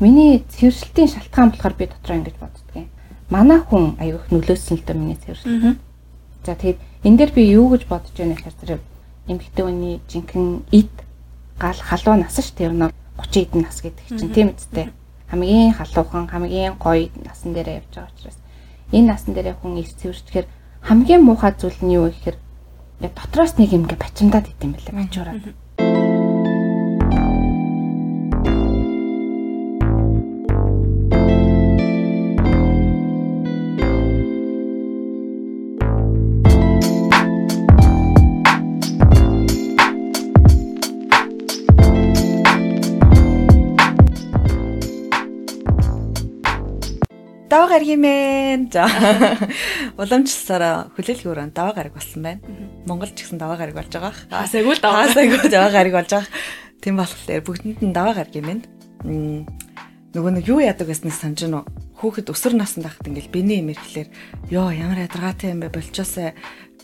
миний цэвэршилтийн шалтгаан болохоор би дотроо ингэж боддгийн. Манай хүн аюух нөлөөсөн л доо миний цэвэршилт. За тэгээд энэ дээр би юу гэж бодож байна гэхээр эмэгтэй хүний жинхэнэ эд гал халуун нас ш тэр нь 30 эдэн нас гэдэг чинь тийм үстэй. Хамгийн халуухан, хамгийн гоё насан дээр явж байгаа учраас энэ насан дээр хүн эс цэвэрчгээр хамгийн муухай зүйл нь юу гэхээр дотроос нэг юм гэ бачимдаад идэм байлаа бачуураад. Юм ээ. За. Уламжлалсараа хүлээлгийн өрөөнд даваа гараг болсон байна. Монгол ч гэсэн даваа гараг болж байгаа. Хаасайгүй л даваа. Хаасайгүй даваа гараг болж байгаа. Тийм болохоор бүгдэнд нь даваа юм байна. Нөгөө нэг юу яадаг гэснээр санаж нь хүүхэд өсөр наснд байхад ингээл биний юм ирэхлээр ёо ямар ядаргаатай юм бэ болчоосаа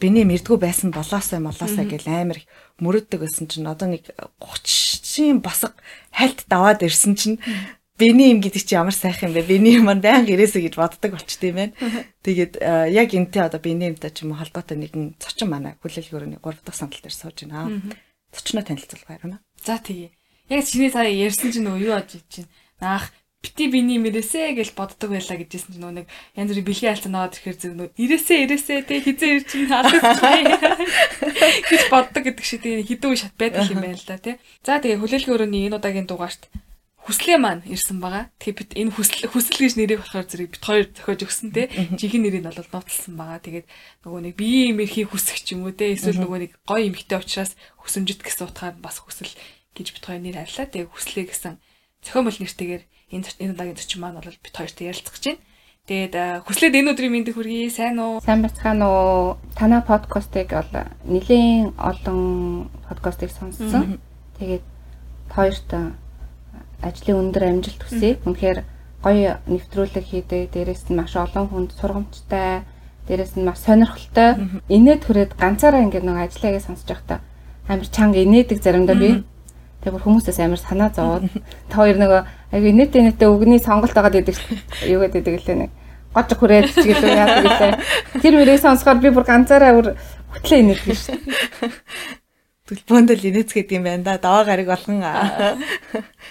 биний мэрдгүү байсан болоосаа молоосаа гэл амар их мөрөддөг гэсэн чинь одоо нэг 30-ийн басга хальт даваад ирсэн чинь Бэний юм гэдэг чи ямар сайхан юм бэ? Бэний юм маань байнга ирээсэ гэж боддог болчт юм байна. Тэгээд яг энтэй одоо бэний юмтай ч юм уу холбоотой нэгэн цочин манай хүлээлгөөрөний 3 дахь сандал дээр сууж байна. Цочноо танилцуулгаа ярина. За тэгье. Яг чиний сая ярьсан чинь нөгөө юу аж чинь наах бити биний мэрээсэ гэж боддог байлаа гэжсэн чинь нөгөө нэг янз бүрийн бэлгийн альцаа наваад ирэхээр зөв нөгөө ирээсэ ирээсэ тэ хизээ ирж чинь хаалт гэж боддог гэдэг шиг тийм хідүү шат байдаг юм байна л да тий. За тэгээ хүлээлгөөрөний энэ удаагийн дугаарт хүслээ маань ирсэн байгаа. Тэгээ бид энэ хүсэл хүсэл гэж нэрийг болохоор зэрэг бид хоёр зохиож өгсөн те. Жинхэнэ нэрийг нь бол нууцлсан байгаа. Тэгээд нөгөө нэг биеийн эмэрхийг хүсэх ч юм уу те. Эсвэл нөгөө нэг гоё эмхтэй учраас хүсэмжит гэсэн утгаар бас хүсэл гэж бид хоёр нэр авлаа. Тэгээ хүслээ гэсэн зохиомжтой нэртэйгээр энэ энэ удаагийн зочин маань бол бид хоёртой ярилцах гэж байна. Тэгээд хүслээд энэ өдрийн мэндийг хүргэе. Сайн уу? Сайн бацгаана уу? Танаа подкастыг бол нэлийн олон подкастыг сонссон. Тэгээд хоёрт ажлын өндөр амжилт хүсье. Үнэхээр гоё нэвтрүүлэг хийдэг. Дээрээс нь маш олон хүнд сургамжтай, дээрээс нь маш сонирхолтой. Инээд хүрээд ганцаараа ингээд нэг ажиллаагаа сонсож байхдаа амар чанга инээдэг заримдаа би. Тэгээ бүр хүмүүсээс амар санаа зовоод та хоёр нөгөө айгүй инээтэй инээтэй өгний сонголт байгаа гэдэг юу гэдэг лээ нэг гож хүрээд ч гэлээ яадаг гэлээ. Тэр мөрийг сонсохоор би бүр ганцаараа бүр хөтлөө инээдэг шүү дээ төлбөөнд л инээцгээд юм байна да. Даваа гараг болгон.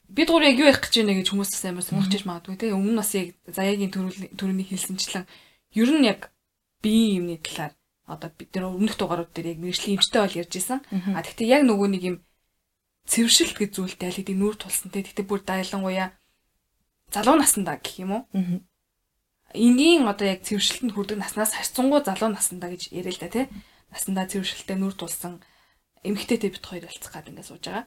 Бид гур яг юу ярих гэж байна гэж хүмүүсээс амар сонирхож магадгүй те. Өмнө бас яг заяагийн төрөний хэлсэнчлэн ер нь яг биеийн юмны талаар одоо бид нар өмнөх дугаарууд дээр яг мэрэгжлийн эмчтэй бол ярьж исэн. А тэгтээ яг нөгөө нэг юм цэвэршилт гэж зүйлтэй аль хэдийн нүүр тулсан те. Тэгтээ бүр дайлангуяа залуу насндаа гэх юм уу? Энгийн одоо яг цэвэршилтэнд хүрдэг наснаас харьцангуй залуу насндаа гэж яриа л да те. Наснда цэвэршилтэд нүүр тулсан эмгтээтэй бит хоёр ялцах гад ингээд сууж байгаа.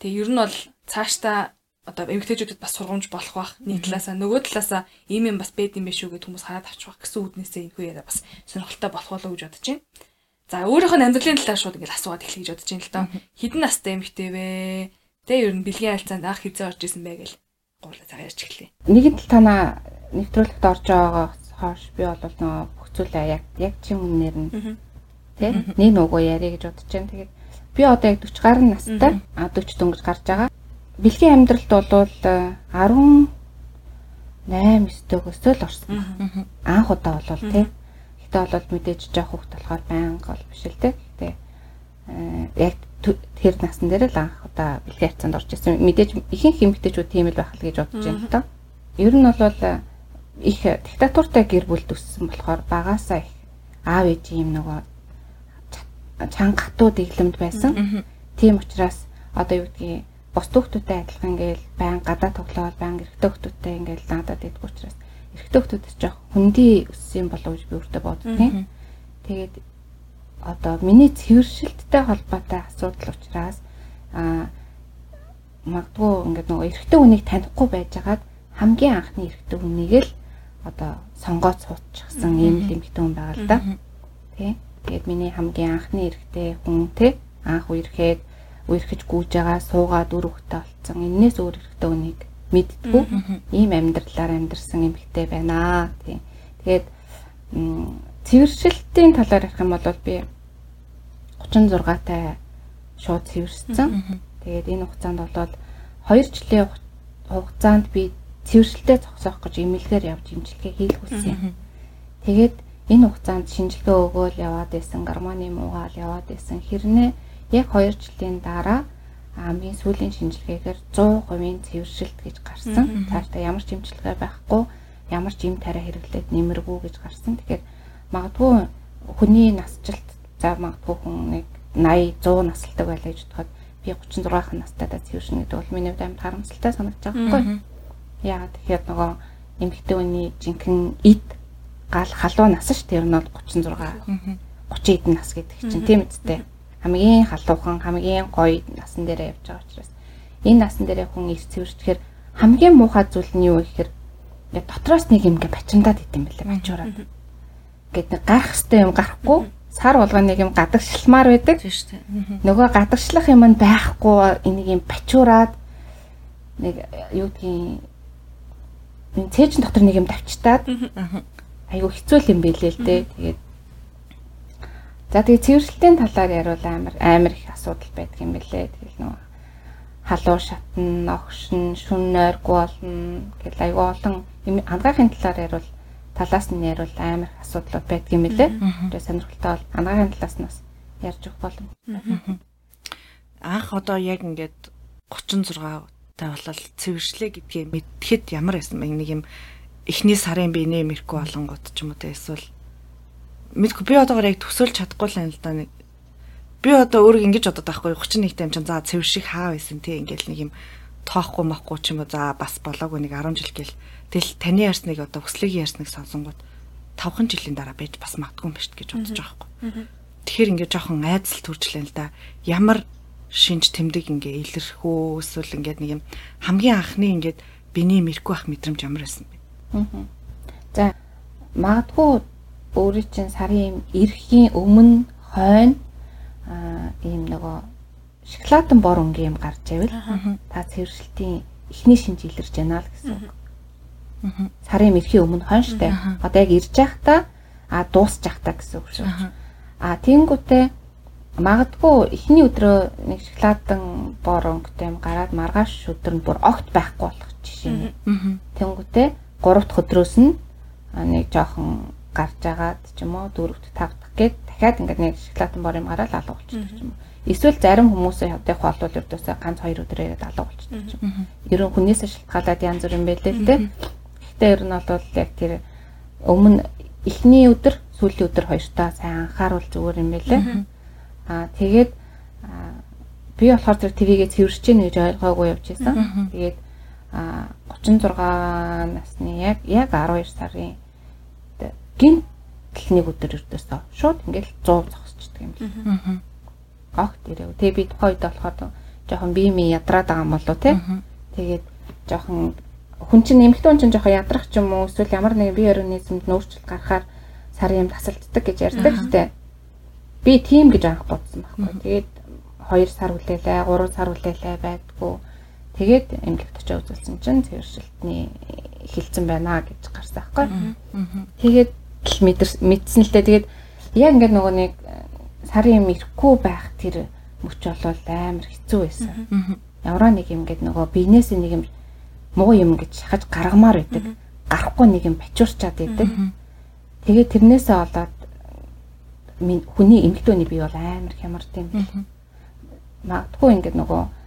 Тэгээ ер нь бол цаашдаа одоо эмгтээчүүдэд бас сургамж болох бах нэг талаасаа нөгөө талаасаа ийм юм бас бэд юм биш үү гэж хүмүүс хараад авчих бах гэсэн үднээсээ энэ хүү яриа бас сонирхолтой болох болоо гэж бодож байна. За өөрийнх нь амьдралын талаар шууд ингээд асууад эхлэе гэж бодож байна л доо. Хідэн настай эмгтээ вэ? Тэ ер нь бэлгийн альцаанд анх хизээ орж исэн бэ гэл гурлаа цагаа ярьж эхлэе. Нэгэн тал танаа нэвтрүүлэгт орж байгаагаас хойш би бол нөгөө бүх зүйлээ яг яг чин үнээр нь тэ нэг нөгөө яриа гэж бодож байна. Тэгээд Би одоо яг 40 гаруй настай. А 40 дөнгөж гарч байгаа. Бэлгийн амьдралд бол 18 9-өөс л орсон. Анх удаа болвол тий. Гэтэ бол мэдээж жоох хөвгт болохоор байнга бол биш л тий. Гэтэ яг тэр насн дээр л анх удаа бэлгийн хацаанд орж ирсэн. Мэдээж ихэнх эмэгтэйчүүд тийм л байх л гэж бодож байна л доо. Ер нь бол их диктатуртай гэр бүлд өссөн болохоор багаасаа их аав ээжийн юм нөгөө чанга хатуу дэглэмд байсан. Тийм учраас одоо юу гэдгийг бос хүүхдүүдтэй адилхан ингээл байн гадаа тоглоод байн эрэгтэй хүүхдүүдтэй ингээл надад идэх учраас эрэгтэй хүүхдүүд жоох хөндөй өссөн болов гэж би өөртөө боддгийн. Тэгээд одоо миний цэвэршилттэй холбоотой асуудал учраас аа магадгүй ингээд нөгөө эрэгтэй хүнийг танихгүй байжгаад хамгийн анхны эрэгтэй хүнийг л одоо сонгоод суудчихсан юм лимэгтэй хүн байгаа л да. Тэ. Тэгээд миний хамгийн анхны эрэгтэй хүн те анх үерхэд үерхэж гүйж байгаа суугаад үр хөвгтэй болцсон. Эннээс өөр эрэгтэй хүнийг мэдтгүү. Ийм амьдралаар амьдарсан эмэгтэй байна. Тийм. Тэгээд цэвэршилтийн талаар ярих юм бол би 36 тай шууд цэвэрсэн. Тэгээд энэ хугацаанд бол 2 жилийн хугацаанд би цэвэршилтэд зогсоох гэж имэлгээр явж имчилгээ хийх хүссэн. Тэгээд энэ хугацаанд шинжилгээ өгөөл яваад байсан, гормоны муугаал яваад байсан. Хэрнээ яг 2 жилийн дараа амгийн сүүлийн шинжилгээгээр 100% цэвэршилт гэж гарсан. Цаашдаа ямар ч имчилгээ байхгүй, ямар ч им тариа хэрэглээд нэмэргүй гэж гарсан. Тэгэхээр магадгүй хүний насжилт за магадгүй хүн нэг 80 100 насалдаг байлаа гэж бодоход би 36 настайдаа цэвэршнэ гэдэг бол миний хувьд амар харамсалтай санагдаж байгаа байхгүй. Яагаад тэгэхээр нөгөө эмэгтэй хүний жинхэнэ ид гал халуун нас шүү дээ. Ер нь бол 36 30 эдэн нас гэдэг чинь тийм үстэй. Хамгийн халуухан, хамгийн гоё насан дээрээ явж байгаа учраас энэ насан дээрээ хүн ирс цэвэрчхээр хамгийн муухай зүйл нь юу гэхээр дотроос нэг юм гэ бачимдаад идэм байлаа бачуураад. Гэт нэг гарах хэвээр юм гарахгүй сар болгоно нэг юм гадагшилмаар байдаг. Тийм шүү дээ. Нөгөө гадагшлах юм нь байхгүй энийг юм бачуураад нэг юу гэдгийг энэ цээжин дотор нэг юм тавьчтаад айгүй хэцүү юм бэлээ л дээ. Тэгээд За тэгээ цэвэрлэлтийн талаар яривал амар амар их асуудал байдаг юм бэлээ. Тэгэл нөгөө халуун шатн, огшин, шүн нойргүй болно гэл айгүй олон ангаахын талаар яривал талаас нь яривал амар их асуудлууд байдаг юм билээ. Тэгээ сонирхолтой бол ангаахын талаас нь бас ярьж өгөх болно. Анх одоо яг ингээд 36 та болол цэвэршлээ гэдгийг мэдхэд ямар байсан? Нэг юм эхний сарын биенээ мэрхүү болонгууд ч юм уу те эсвэл мэдгүй би одоогоор яг төсөөлж чадахгүй л юм л да нэг. Би одоо өөрийг ингэж бодоод байхгүй 31 тайм чинь за цэвэр шиг хаа байсан те. Ингээл нэг юм тоохгүй махгүй ч юм уу. За бас болоогүй нэг 10 жил гэл. Тэгэл таны ярьсныг одоо хүслэгийн ярьсныг сонсонгууд 5хан жилийн дараа байж бас магадгүй юм биш гэж бодож байгаа байхгүй. Тэгэхээр ингээд жоохон айдсал төржлээ л да. Ямар шинж тэмдэг ингээ илэрх үү эсвэл ингээд нэг юм хамгийн анхны ингээд биний мэрэггүй ах мэдрэмж ямар байсан бэ? За магадгүй өөрийн чинь сарын эрхийн өмнө хойно аа ийм нөгөө шоколадан бор өнгийн юм гарч байвал та цэвэршилтийн эхний шинж илэрж байна л гэсэн үг. Сарын эрхийн өмнө хойно штэ. Одоо яг ирж байхдаа а дуусч байхдаа гэсэн үг шүү. А тэнгуүтээ магадгүй эхний өдрөө нэг шоколадан бор өнгөтэй юм гараад маргааш өдөр нь бүр огт байхгүй болох жишээ. Тэнгуүтээ 3 дахь өдрөөс нь нэг жоохон гарч агаад ч юм уу дөрөвт тавдах гээд дахиад ингээд нэг шоколадын бор юм гараад алга болчихдог ч юм уу. Эсвэл зарим хүмүүсийн хавдах болвол ердөөсөө ганц хоёр өдрөөр алга болчихдог ч юм. Ерөн хүнээсээ шалтгаалаад янз бүр юм байлээ л дээ. Гэхдээ ер нь бол яг тэр өмнө эхний өдөр сүүлийн өдөр хоёртаа сайн анхааруул зүгээр юм байлээ. Аа тэгээд би болохоор тэр твигээ цэвэрч гэнэ гэж ойлгоогүй явж байсан. Тэгээд а 36 насны яг яг 12 сарын гинт нэг өдөр өрдөөсөө шууд ингээл 100 зогсчихдаг юм л. Огт ирэв. Тэгээ би тухайн үед болохоор жоохон бие мий ядраад байгаа юм болоо те. Тэгээд жоохон хүн чинь нэмэгтэй хүн чинь жоохон ядрах ч юм уу эсвэл ямар нэгэн бие организмд нөөцлөлт гарахаар сарын юм тасалддаг гэж ярьдаг штэ. Би тийм гэж анх бодсон байхгүй. Тэгээд 2 сар хүлээлээ, 3 сар хүлээлээ байдгүй. Тэгээд эмнэлэгт очиж үзүүлсэн чинь цэвэршилтний эхэлсэн байна гэж гарсан байхгүй. Тэгээд мэдсэн л дээ. Тэгээд яг ингээд нөгөө нэг э, сарын юм ирэхгүй байх тэр мөч болол амар хэцүү байсан. Ямар нэг юм ингээд нөгөө биенээсээ нэг юм муу юм гэж шахаж гаргамаар байдаг. Гарахгүй нэг юм бачуурчаад байдаг. Тэгээд тэрнээсээ болоод хүний эмгтөөний бие бол амар хямард юм. Магадгүй ингээд нөгөө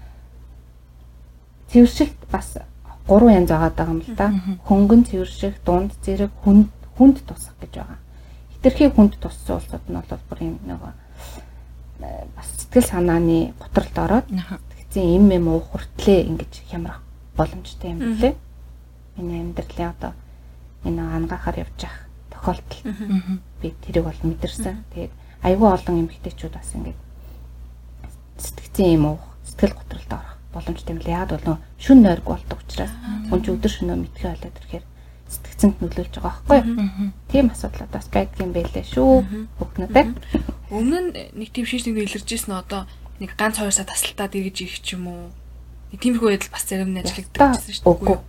цэвэршилт бас гурван янз байгаа юм л да. Хөнгөн цэвэрших, дунд зэрэг, хүнд хүнд тусах гэж байгаа. Хитрхи хүнд туссан улсууд нь бол бүр юм нөгөө э, бас сэтгэл санааны готролд ороод тэгцэн юм юм уу хүртлээ ингэж хямрах боломжтой юм билээ. Миний амьдралын одоо энэ ангаахаар явж явах тохиолдол би тэрийг бол мэдэрсэн. Тэгээд айгүй олон эмэгтэйчүүд бас ингэж сэтгцэн юм уу сэтгэл готролд орох боломжтой юм л яад бол нөө шүн нойрг болдог учраас хүн ч өдөр шөнөө мэдхээ болоод ирэхээр сэтгцэнд нөлөөлж байгаа байхгүй юу? Тийм асуудлууд бас байдаг юм байлээ шүү. Хүүхнүүдээ. Өмнө нь нэг тийм шийдвэр нэг илэрж ирсэн нь одоо нэг ганц хоёр сар тасалтаад эргэж ирэх ч юм уу. Нэг тиймэрхүү байдал бас зарим нь ажиллагддаг гэсэн шүү дээ.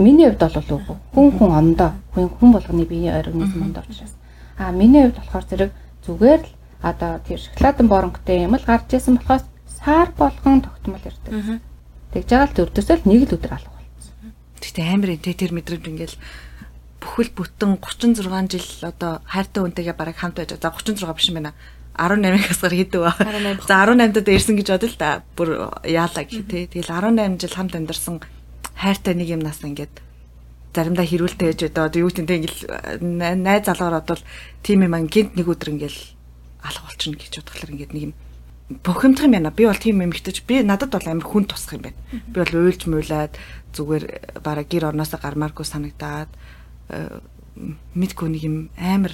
Миний хувьд бол үгүй. Хүн хүн ондоо. Хүн хүн болгоны биеийн организм ондоо учраас. А миний хувьд болохоор зэрэг зүгээр л одоо тэр шоколадын боронхтой юм л гарч исэн болохоос сар болгон тогтмол ирдэг. Тэгж байгаа л зөрдөөсөө л нэг л өдөр алга болсон. Гэхдээ амар энэ тэр мэдрэмж ингээл бүхэл бүтэн 36 жил одоо хайртай хүнтэйгээ бараг хамт байж байгаа. За 36 биш юм байна. 18-аас гар хийдэг ба. За 18-д ирсэн гэж бодъё л да. Бүр яалаа гэх тээ. Тэгэл 18 жил хамт амьдарсан хайртай нэг юмнаас ингээд заримдаа хэрүүлтэй байж одоо юу гэдэг ингээл найз залгаар бодвол тийм юм гинт нэг өдөр ингээл алга болчихно гэж бодглохлоор ингээд нэг юм бухимдах юм байна. Би бол тийм юм ихтэйч би надад бол амар хүн тусах юм байна. Би бол уйлж муулаад зүгээр бараг гэр орноосоо гармааргүй санагдаад э, мэдгүй нэг юм амар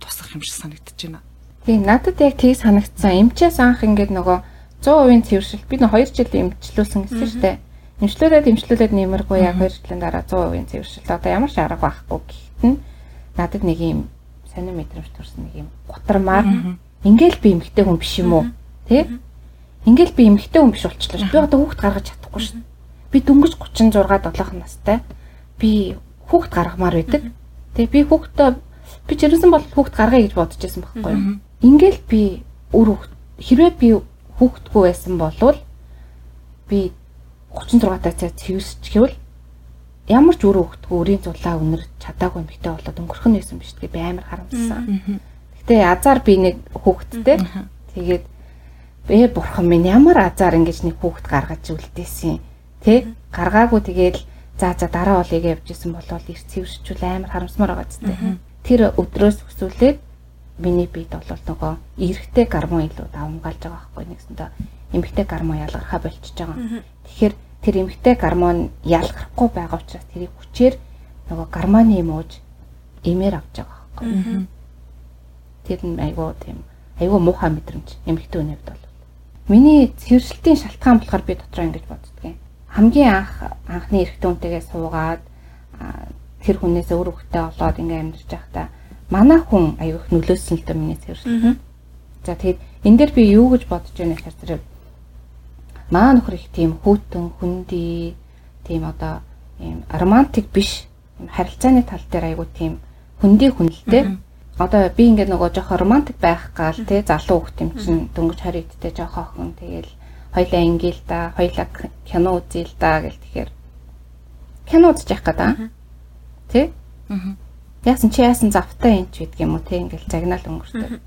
тусах юм шиг санагдаж байна. Тийм надад яг тийг санагдсан. Эмчээс анх ингээд нөгөө 100% цэвэршил би нэг 2 жил эмчлүүлсэн гэсэн шүү дээ. Эмчлүүлээд эмчлүүлээд нэмэргүй яг 2 жилийн дараа 100% цэвэршил. Одоо ямар ч арга байхгүй гэхэд нь надад нэг юм сонир мэдрэмж төрсөн нэг юм гутармаар ингээл би эмгтэй хүн биш юм уу? Тэ? Ингээл би эмгтэй хүн биш болчихлоо. Би одоо хүүхд гаргаж чадахгүй шин. Би дөнгөж 36 7 настай. Би хүүхд гаргамаар байдаг. Тэ би хүүхдтэй би жирэмсэн бол хүүхд гаргая гэж бодож байсан байхгүй юу? Ингээл би өр хэрвээ би хүүхдгүй байсан болвол би 36 таа цэвэрсч гэвэл ямар ч үр хөвгтгөө өрийн зулаа өнөр чадаагүй эмэгтэй болоод өнгөрөх нь байсан биш тэгээ би амар харамссан. Гэтэ азар би нэг хүүхэдтэй. Тэгээд бэ бурхан минь ямар азар ингэж нэг хүүхэд гаргаж үлдээсэн. Тэ гаргаагүй тэгээд за за дараа болыг явж исэн болвол их цэвэрчүүл амар харамсмаар байгаа зү. Тэр өдрөөс өсвөлээд миний биед бол нөгөө эрэгтэй гармон илүү давмгаалж байгаа байхгүй нэгсэндээ эмэгтэй гармон ялгархаа болчихж байгаа. Тэгэхээр тэр эмэгтэй гармон ялгархгүй байгаа учраас тэрийг хүчээр нөгөө гармоны мууж эмээр авч байгаа байхгүй. Тэр нь айгүй тийм айгүй муухай мэдрэмж эмэгтэй үнэвд бол. Миний цэвэршилтийн шалтгаан болохоор би дотроо ингэж боддгийн. Хамгийн анх анхны эрэгтэй үнтэйгээ суугаад тэр хүнээс өөр хөвгтэй болоод ингээм амьдарч байхдаа манай хүн аюух нөлөөсөн л доо миний цэвэрлэл. За тэгээд энэ дээр би юу гэж бодож байна гэхээр маа нөхөр их тийм хүүтэн хүндий тийм одоо ийм романтик биш харилцааны тал дээр айгу тийм хүндий хүнэлтэй. Одоо би ингээд нөгөө жоохон романтик байх гал те залуу хүүхд юм чинь дөнгөж харигдтэй жоохон охин тэгэл хоёлаа ингээл да хоёлаа кино үзье л да гэл тэгэхээр кино гэдэг. Тэ? Аа Яасан чи яасан завтай юм ч гэдэг юм уу те ингээл загнаал өнгөртөө.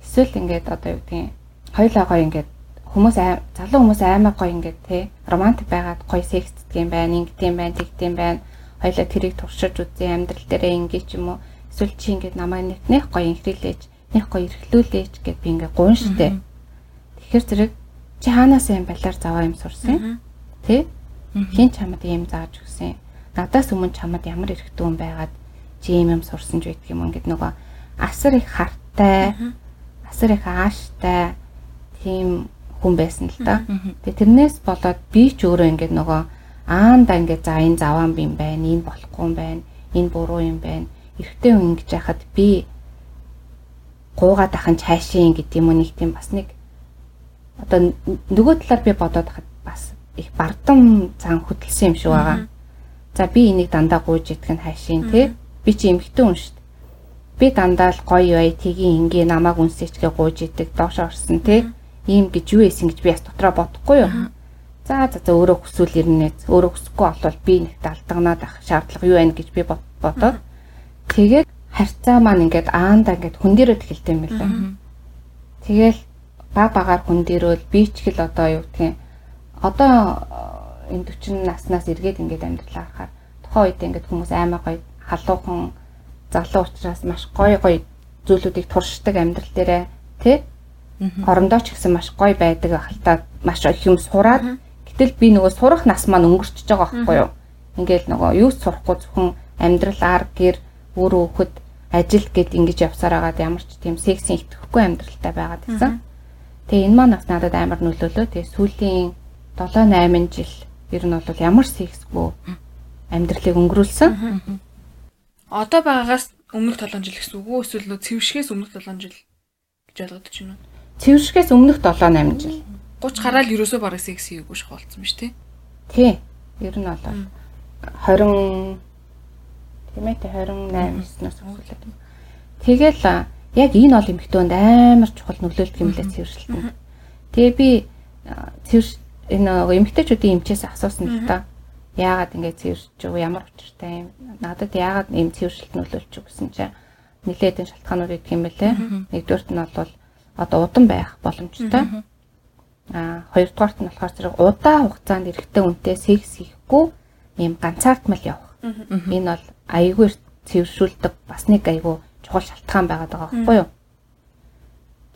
Эсвэл ингээд одоо юу гэдгийг хоёлаа гоё ингээд хүмүүс залуу хүмүүс аймаг гоё ингээд те романтик байгаад гоё сексддэг юм байна, ингэдэг юм байна, тэгдэг юм байна. Хоёлаа тэрийг туршиж үзье амьдрал дээрээ ингээ ч юм уу. Эсвэл чи ингээд намайг нэх гоё инхрийлээч, нэх гоё эрхлүүлээч гэд би ингээ гуйн штэ. Тэгэхээр зэрэг чи хаанаас юм балиар заваа юм сурсан? Тэ? Хин чамд ийм зааж өгсөн. Надаас өмнө чамд ямар эрхтэн хүн байгаад жим юм сурсан ч байдаг юм ингээд нөгөө асар их хартай асар их ааштай тийм хүн байсан л да. Тэгээ тэрнээс болоод би ч өөрөө ингээд нөгөө аанда ингээд за энэ заваан юм байна, энэ болохгүй юм байна, энэ буруу юм байна. Эрэгтэй хүн ингэж яхад би гуугаад ахын цаашийн гэдэг юм уу нэг тийм бас нэг одоо нөгөө талаар би бодоод хахад бас их бардам цан хөдөлсөн юм шиг байгаа. За би энийг дандаа гуйж идэх нь хайшийн тий Би чи эмхтэн хүн шүү дээ. Би дандаа л гоё бай, тгийн ингээ намайг үнсэчгээ гууж идэг, доош орсон тий. Ийм гэж юу эсэн гэж би бас дотроо бодохгүй юу. За за за өөрөө хүсвэл ирнэ. Өөрөө хүсэхгүй болвол би нэг далдагнаад ах шаардлага юу байна гэж би бодоод тэгээд харьцаа маань ингээд аанда ингээд хүн дээрээ тэлтэй юм байна. Тэгэл баг багаар хүн дээрөөл би ч гэл одоо юу гэдгийг одоо энэ 40 наснаас эргээд ингээд амьдралаа харахаар тухайн үед ингээд хүмүүс аймаа гоё халуухан залуу учраас маш гоё гоё зүйлүүдийг туршдаг амьдрал дээрээ тий орондоо ч гэсэн маш гоё байдаг халтаа маш их юм сураад гэтэл би нөгөө сурах нас маань өнгөрчихөж байгаа байхгүй юу? Ингээл нөгөө юу сурахгүй зөвхөн амьдрал ар гэр өөрөө хөхөд ажил гэд ингэж явсаар агаад ямар ч тийм сексийн итгэхгүй амьдралтай байгаад гэсэн. Тэгээ энэ маань бас надад амар нөлөөлөө. Тэгээ сүүлийн 7 8 жил ер нь бол ямар сексгүй амьдралыг өнгөрүүлсэн одоо байгаагаас өмнөх 7 жил гэсэн үг үү эсвэл цэвэршгээс өмнөх 7 жил гэж ойлгож байна уу? Цэвэршгээс өмнөх 7 8 жил. 30 гараал ерөөсөө бараг секси юу шахуулсан биз тий? Тий. Ер нь болоо 20 тийм ээ 28 9-наас өсвөлээ. Тэгэл яг энэ ол эмхтөнд амар чухал нөлөөлдөг юм лээ цэвэршилтэнд. Тэгээ би цэвэрш энэ эмхтэйчүүдийн эмчээс асуусан л та. яагаад ингэ цэвэрч юу ямар учиртай юм надад яагаад ийм цэвэршилт нөлөөлч юу гэсэн чинь нилээдэн шалтгаанууд идэх юм бэлээ. Нэгдүгürt нь бол одоо удан байх боломжтой. Аа хоёрдугаарт нь болохоор зэрэг удаан хугацаанд эрэхтэй үнтэй секс хийхгүй ийм ганцаардмал явах. Энэ бол аягүй цэвэршүүлдэг бас нэг аягүй чухал шалтгаан байгаад байгаа байхгүй юу?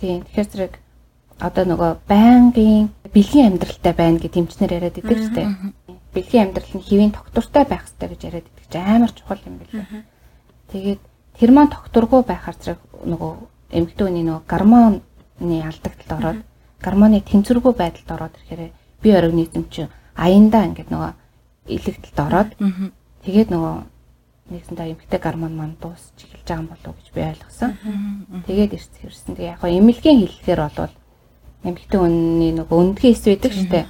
Тийм тэгэхээр зэрэг одоо нөгөө байнгын бэлгийн амьдралтай байна гэдэг эмчнэр яриад идэг шүү дээ. Бэлгийн амьдрал нь хэвийн тогтвортой байх хэрэгтэй гэж яриад идэг. Чинь амар чухал юм билээ. Тэгээд тэр маань тогтворгүй байхаар зэрэг нөгөө эмэгтэй хүний нөгөө гормоны алдагталд ороод гормоны тэнцвэргүй байдалд ороод ирэхээр бие организм чинь аяндаа ингээд нөгөө илэгдэлд ороод тэгээд нөгөө нэгсэндээ эмэгтэй гормон маань дуусч эхэлж байгаа юм болов уу гэж би ойлгосон. Тэгээд ирс ирсэн. Тэгээ яг хоо эмнэлгийн хэллэхээр бол эмэгтэй хүний нөгөө өндгийс байдаг шүү дээ.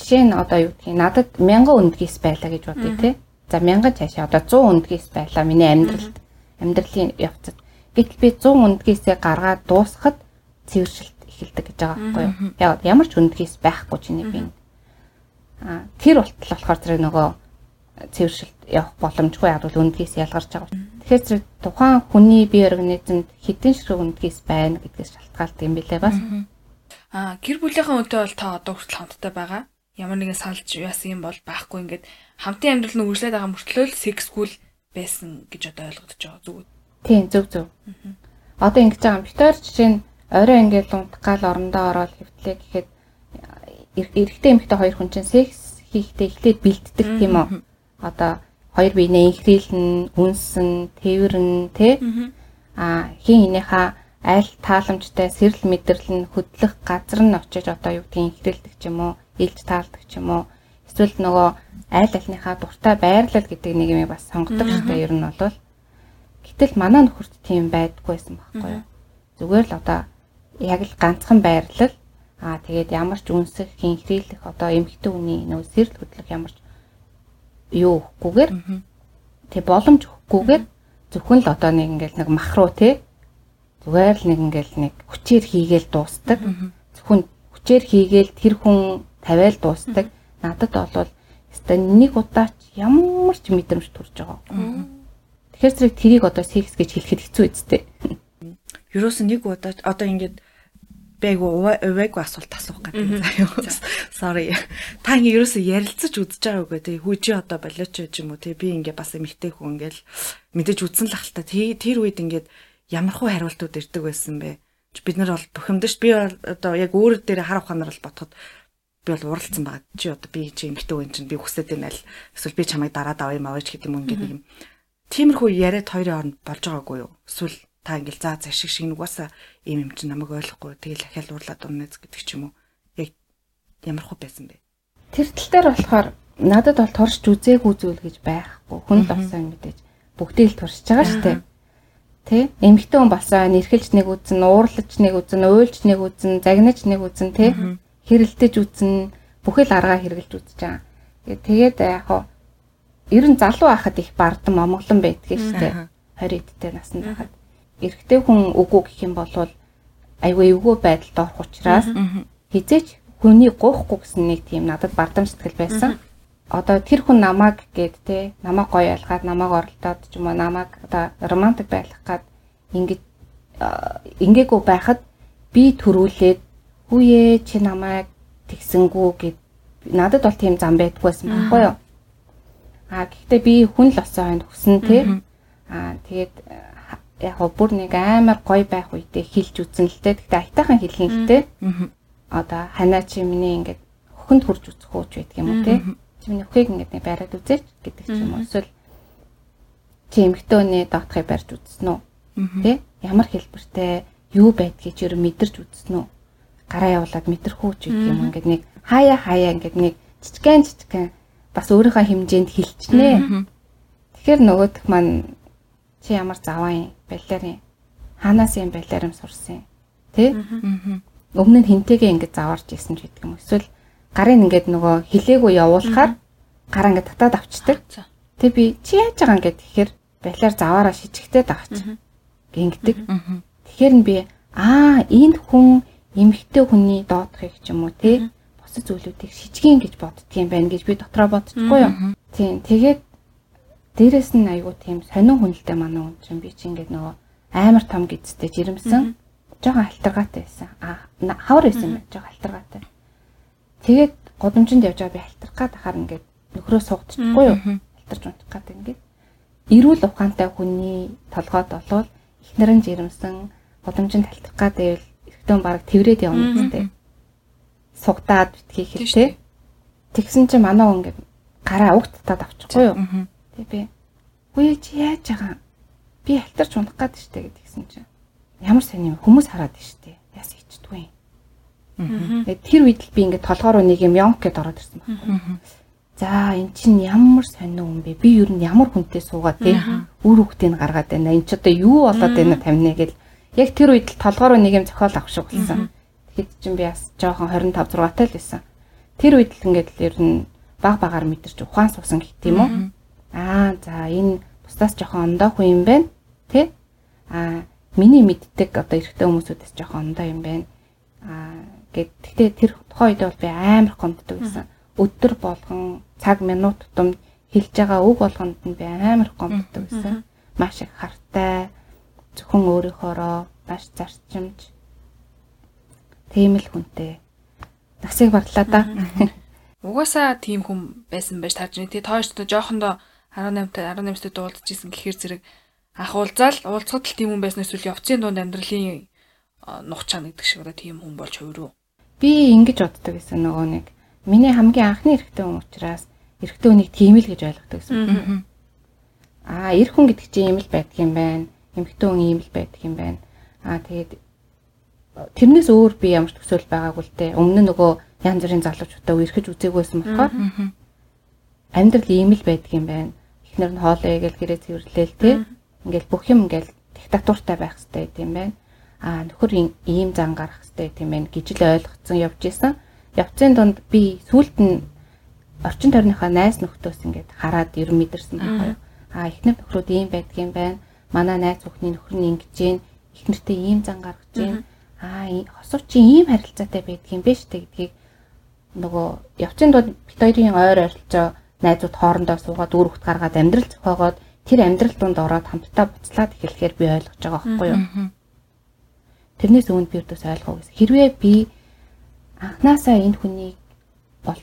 Жишээ нь одоо юу гэх юм надад 1000 өндгийс байлаа гэж бодъё те. За 1000 цаашаа одоо 100 өндгийс байлаа миний амьдралд. Амьдралын явцад. Гэтэл би 100 өндгийсээ гаргаад дуусахад цэвэршилт эхэлдэг гэж байгаа байхгүй юу? Яг ямар ч өндгийс байхгүй чиний би. Аа тэр болтол болохоор зэрэг нөгөө цэвэршилт явах боломжгүй яг бол өндгийс ялгарч байгаа. Тэгэхээр зэрэг тухайн хүний бие организмд хэдэн ширхэг өндгийс байна гэдгээс шалтгаалдаг юм билээ бас. Аа гэр бүлийнхээ үнтэй бол та одоо хүртэл хамттай байгаа. Ямар нэгэн салж яасан юм бол байхгүй ингээд хамтын амьдрал нь үргэлжлээд байгаа мөртлөө сексгүй байсан гэж одоо ойлгогдож байгаа зүг. Тийм зөв зөв. Одоо ингэж байгаа юм. Битээр жишээ нь орой ингээд унтах гал орондоо ороод хэвтлээ гэхэд эрэгтэй эмэгтэй хоёр хүн чинь секс хийхдээ эхлээд бэлддэг тийм үү? Одоо хоёр биенээ инхрийлэн, үнсэн, тээвэрн тэ а хин хинийхээ аль тааламжтай сэрэл мэдрэл нь хөдлөх газар нь очиж одоо юу гэдгийг инхрийлдэг ч юм уу, илж таалдаг ч юм уу. Эсвэл нөгөө аль альныхаа дуртай байрлал гэдэг нэг юм бас сонгодог дээ ер нь бол. Гэтэл манай нөхөрт тийм байдггүйсэн байхгүй юу. Зүгээр л одоо яг л ганцхан байрлал аа тэгээд ямар ч үнсэх, хинхрийлэх одоо эмхтэн үний нөгөө сэрэл хөдлөх ямар ч юу өгөхгүйгээр тэг боломж өгөхгүйгээр зөвхөн л одоо нэг ингээл нэг махруу те зүгээр л нэг ингээл нэг хүчээр хийгээл дуустдаг. Зөвхөн хүчээр хийгээл тэр хүн тавиал дуустдаг. Надад болвол өстой нэг удаач ямар ч мэдрэмж төрж байгаа. Тэгэхээр зэрэг тэрийг одоо секс гэж хэлэхэд хэцүү үсттэй. Ерөөс нэг удаач одоо ингээд бэг увэг асуулт асуух гэдэг. Sorry. Та ингэ ерөөсөө ярилцаж үзэж байгаа үгүй тий. Хүчи одоо болооч ч юм уу тий. Би ингээ бас эмхтэй хүн ингээл мэдээж үзсэн л ахalta. Тэр үед ингээд ямархуу хариултууд ирдэг байсан бэ? Бид нар бол бухимдаж би одоо яг өөр дээр хар ухаанаар л ботход би бол уралцсан байгаа. Чи одоо би чи эмхтэй хүн чинь би хүсэж байна л эсвэл би чамайг дараад авъя мавж гэдэг юм ингээд нэг юм. Тиймэрхүү яриад хоёрын хооронд болж байгаагүй юу? Эсвэл та ингээл заа зашиг шиг нугасаа ийм юм чи намайг ойлгохгүй. Тэгэл ахяал уурлаад унназ гэдэг ч юм уу. Яг ямар хөө байсан бэ? Тэр тал дээр болохоор надад бол туршиж үзээгүй зүйл гэж байхгүй. Хүн болсон мэдээж. Бүгдийг л туршиж байгаа шүү дээ. Тэ? Эмэгтэй хүн болсон нэрхэлж нэг үзэн уурлаж нэг үзэн уйлж нэг үзэн загнаж нэг үзэн тэ? Хэрэлдэж үзэн бүхэл аргаа хэрглэж үзэж байгаа. Тэгээд яг хоо ер нь залуу байхад их бардам омглон байдгийг шүү дээ. 20 эдтэй наснд байхад эрэгтэй хүн үгүй гэх юм бол айгүй эвгүй байдалд орох учраас хизээч хүний гоохгүй гэсэн нэг тийм надад бардам сэтгэл байсан. Одоо тэр хүн намайг гээд те намайг гоё ялгаад намайг оролдоод ч юм уу намайг одоо романтик байх гад ингэж ингээгүй байхад би төрүүлээд хүүе чи намайг тэгсэнгүү гэд надад бол тийм зам байдггүйсэн байхгүй юу. А гэхдээ би хүн л осон хойно хүсэн те. А тэгээд яг бүр нэг амар гоё байх үедээ хилж үзэн л тэ. Гэтэ айтайхан тэ. Одоо ханаа чи миний ингээд хөхөнд хурж үзэх үү ч байдаг юм уу тэ. Чи миний өхийг ингээд нэг байраад үзээч гэдэг ч юм уу. Эсвэл чи эмхтөөний доотхыг барьж үзсэн үү? Тэ? Ямар хэлбэртэй юу байдгийг чи ер мэдэрч үзсэн үү? Гараа явуулаад мэдэрхүү ч гэдэг юм ингээд нэг хаяа хаяа ингээд нэг жижигэн жижигэн бас өөрийнхөө хэмжээнд хилчнэ. Тэгэхээр нөгөөх маань чи ямар заваа балерин хаанаас юм балерин сурсан тий өмнө нь хинтэйгээ ингэж заварч исэн ч гэдэг юм. Эсвэл гарын ингээд нөгөө хилээгөө явуулахаар гараа ингээд татаад авчдаг. Тий би чи яаж байгаа ингээд тэгэхээр балер заваараа шижигтэй дагч гингдэг тэгэхээр нь би аа энэ хүн эмхтэй хүний доотхыг ч юм уу тий бусад зүйлүүдийг шижгийн гэж боддгийм байх гэж би дотроо бодчихгүй юу? Тийм. Тэгээд дээрэс нь айгу тийм сонин хүнэлтэй манай хүн чинь би чи ингээд нөгөө амар том гизтэй жирэмсэн. Жохон алтаргаатай байсан. А хавар байсан байх. Жохон алтаргаатай. Тэгээд годомжинд явж байгаа би алтарх гад ахаар ингээд нөхрөө суугдчихгүй юу? Алтарч унтах гад ингээд эрүүл ухаантай хүний толгойд болвол эхнэр нь жирэмсэн годомжинд алтарх гад байвал эрэгтэн баг тэрвэрэд явна гэдэг. Сугтаад битгий хэлтэй. Тэгсэн чинь манай хүн ингээд гараа угт татаад авчихгүй юу? Би. Үе чи яаж байгаа? Би алтарч унах гээд штэ гэдгийгсэн чинь. Ямар юм хүмүүс хараад штэ. Яас ичдгүй. Тэгээд тэр үед л би ингээд толгоор нэг юм ёнк гэдээ ороод ирсэн байна. За эн чинь ямар сонин хүн бэ? Би ер нь ямар хүнтэй суугаад тий үр хөвгтийг гаргаад байна. Энд ч одоо юу болоод байна тамина гэл. Яг тэр үед л толгоор нэг юм зохиол авах шиг болсон. Тэгэхэд чинь би бас жоохон 25 6 тал байсан. Тэр үед л ингээд ер нь баг багаар мэдэрч ухаан суусан гэх тийм үү? Аа за энэ бусдаас жоохон ондоо хүн юм байна. Тэ? Аа миний мэддэг одоо эрэгтэй хүмүүсүүдээс жоохон ондоо юм байна. Аа гэд тэгтээ тэр тухайн үед бол би амар гомддог байсан. Өдөр болгон цаг минут тутам хэлж байгаа үг болгонд нь би амар гомддог байсан. Маш их хартай зөвхөн өөрийнхоороо маш зарчимж тийм л хүнтэй. Насыг барлаа да. Угаасаа тийм хүн байсан байж тарж байна. Тэгээ тооч жоохондоо 18-тай 18-тай дуулдажсэн гэхээр зэрэг ах уулзаал уулзахад л тийм хүн байсан эсвэл явцын дунд амьдралын нухчаа гэдэг шиг одоо тийм хүн болж хувируу. Би ингэж боддог гэсэн нөгөө нэг миний хамгийн анхны эрэгтэй хүн учраас эрэгтэй хүнийг тийм л гэж ойлгодог гэсэн. Аа эр хүн гэдэг чинь ийм л байдаг юм байна. Эмэгтэй хүн ийм л байдаг юм байна. Аа тэгээд тэрнээс өөр би ямар ч төсөөл байгаагүй л дээ. Өмнө нөгөө янз бүрийн залуучуудаа үерхэж үзээгүйсэн болохоор амьдрал ийм л байдаг юм байна эхнэр нь хоолоо игээл гэрээ цэвэрлээл те ингээл бүх юм ингээл диктатуртай байх хэрэгтэй гэдэм байх. Аа нөхөр ийм зан гарах хэрэгтэй гэдэм байх гэж л ойлгоцсон явж исэн. Явцын дунд би сүулт нь орчин тойрныхаа найз нөхдөс ингээд хараад ер мэдэрсэн байхгүй. Аа эхнэр нөхрүүд ийм байдгийн байна. Манай найз бүхний нөхөр нь ингэж гин эхнэртэй ийм зан гаргаж гин. Аа хосов чи ийм харилцаатай байдгийн биш үү гэдгийг нөгөө явцын дунд бит хоёрын ойр ойролцоо найзууд хоорондоо суугаад үр хөвт гаргаад амьдрал зохиогоод тэр амьдрал донд ороод хамтдаа буцлаад эхлэхээр би ойлгож байгаа байхгүй юу. Тэрнээс өмнө би өөртөө ойлгоо гэсэн. Хэрвээ би анханасаа энэ хүнийг бол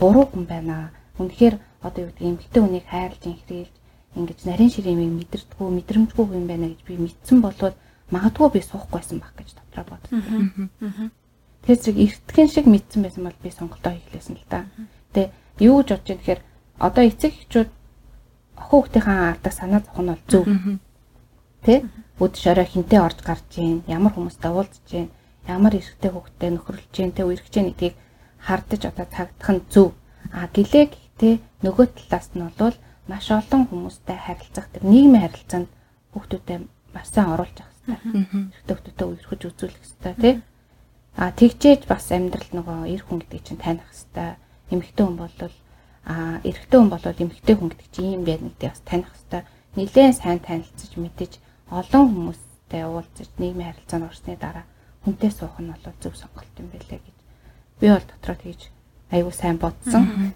буруу хүн байна. Үнэхээр одоо юу гэдэг эмгтэй хүнийг хайрлж инхрийлж ингэж нарийн ширэмийг мэдэрдэггүй мэдрэмжгүй хүн байна гэж би мэдсэн болоод магадгүй би суухгүйсэн баг гэж дотроо бодсон. Тэр зэрэг эртгэн шиг мэдсэн байсан бол би сонголтоо хийхлээсэн л та. Тэгээ юу гэж бодож байна тэгэхээр одоо эцэг эхчүүд охин хүүхдийн алдаг санаа зовх нь бол зөв. Тэ? Өдөж орой хинтээ орж гарч гин, ямар хүмүүстэй уулзж гин, ямар эрэгтэй хүүхдтэй нөхөрлж гин, тэ үерхэж гин гэдгийг хардаж одоо цагдах нь зөв. А гэлээ гэхдээ нөгөө талаас нь бол маш олон хүмүүстэй харилцах тэр нийгмийн харилцаанд хүүхдүүдэд маш сайн оруулж авах хэрэгтэй. Эрэгтэй хүүхдүүдэд үерхэж үзүүлэх хэрэгтэй тий. А тэгжээж бас амьдрал нөгөө эр хүн гэдэг чинь таних хэрэгтэй эмэгтэй хүн бол а эрэгтэй хүн бол эмэгтэй хүн гэдэг чинь ийм байна гэдгийг бас таних хэвээр нэлээд сайн танилцж мэдэж олон хүмүүстэй уулзаж нийгмийн харилцаанд орсны дараа хүнтэй суух нь бол зөв сонголт юм байлээ гэж. Би бол дотроо тэгж айгүй сайн бодсон.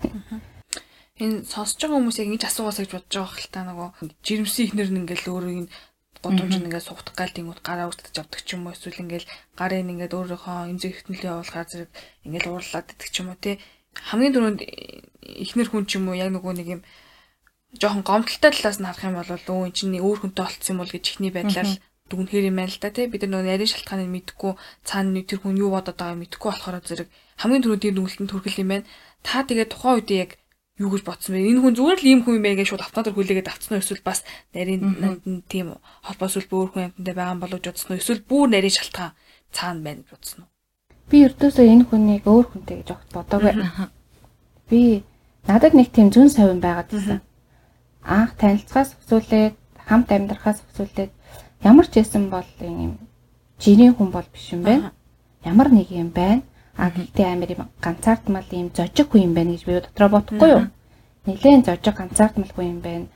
Энэ сонсож байгаа хүмүүс яг ингэж асуугаас гэж бодож байгаа хэл та нөгөө жирэмсэн ихнэр нь ингээл өөрийг нь годомж ингээд сугдах гал тэнгууд гараа үстэж авдаг ч юм уу эсвэл ингээл гарын ингээд өөрийнхөө эмзэг хтнэлээ явуулахаар зэрэг ингээл уурлаад идэх ч юм уу тий хамгийн түрүүнд эхнэр хүн ч юм уу яг нөгөө нэг юм жоохон гомдолтой талаас нь харах юм бол өө эн чинь өөр хүнтэй болцсон юм бол гэж ихний байдлаар дүгнэхэр юм байна л да тий. Бид нар нөгөө нарийн шалтгааныг мэдгүй цаана нэг тэр хүн юу бодоод байгааг мэдгүй болохоор зэрэг хамгийн түрүүнд тэр дүгнэлтэнд хүргэл юм байна. Та тэгээд тухайн үед яг юу гэж бодсон бэ? Энэ хүн зүгээр л ийм хүн юм байна гэж шууд автоматар хүлээгээд авцсан уу эсвэл бас нарийн тийм холбоо эсвэл өөр хүн амьтантай байгаа юм болов гэж бодсон уу эсвэл бүр нарийн шалтгаан цаана байна гэж бодсон уу би өрдөөсөө энэ хүнийг өөр хүнтэй гэж огт бодоогүй. Би надад нэг тийм зүн совин байгаад байсан. Анх танилцахаас өсвөлээд хамт амьдрахаас өсвөлээд ямар ч байсан бол юм жирийн хүн бол биш юм байна. Ямар нэг юм байна. А гэхдээ амир юм ганцаардмал юм зожиг хүн юм байна гэж би дотроо бодохгүй юу? Нилээн зожиг ганцаардмал хүн юм байна.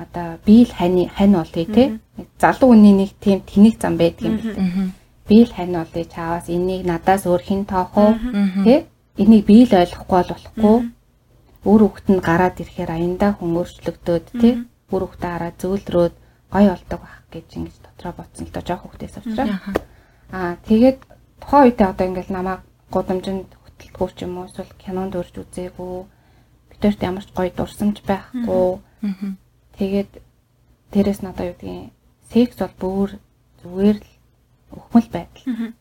Одоо би л хань хань болъё те. Залуу хүний нэг тийм тэнэг зам байдаг юм байна би л хань олъё чааваас энийг надаас өөр хэн тоох уу? Тий энийг би л ойлгохгүй бол болохгүй. Өөр хүүхэд нь гараад ирэхээр аяндаа хүн өөрчлөгдөөд тий өөр хүүхдээ хараад зөөлрөөд гой болдог байх гэж ингэж дотроо бодсон л доо жоох хүүхдээс учраас аа тэгээд тухайн үедээ одоо ингээл намайг гудамжинд хөтөлдгөө ч юм уу эсвэл кинонд өрж үзээгүй. Битэрт ямар ч гоё дурсамж байхгүй. Тэгээд дээрэс одоо юу гэдгийг секс бол бүр зүгээр л өхмөл байдал. Аа.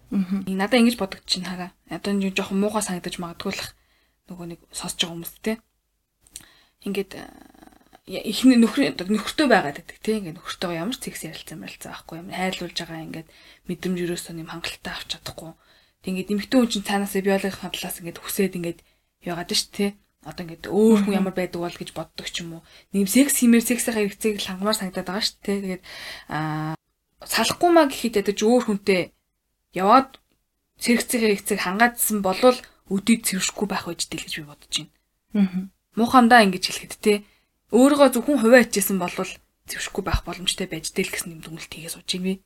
Надаа ингэж бодогд чинь хараа. Одоо нэг жоохон муухай санагдаж магадгүй л нөгөө нэг сонсож байгаа хүмүүс те. Ингээд ихний нөхөр нөхөртөө байгаад байдаг тийм ингээд нөхөртөөгөө ямар ч секс ярилцсан барилцаа байхгүй юм хайрлуулж байгаа ингээд мэдрэмж өрөөсөө юм хангалттай авч чадахгүй тийм ингээд эмэгтэй хүн чинь цаанаасаа биологийн талаас ингээд хүсээд ингээд яагаад ш тий одоо ингээд өөр хүн ямар байдаг бол гэж боддог ч юм уу нэм секс химээр сексийн хэрэгцээг л хангамаар санагдаад байгаа ш тий тэгээд аа салахгүй маа гэхэд ядаж өөр хүнтэй яваад сэрэгцийн хэрэгцээг хангаадсан болвол өдөөд цэвэршгүй байх байж дээ гэж би бодож байна. Аа. Муухандаа ингэж хэлэхэд те өөрийгөө зөвхөн хувиа хичээсэн болвол цэвэршгүй байх боломжтой байж дээ л гэсэн дүгнэлт хийгээ сууж би.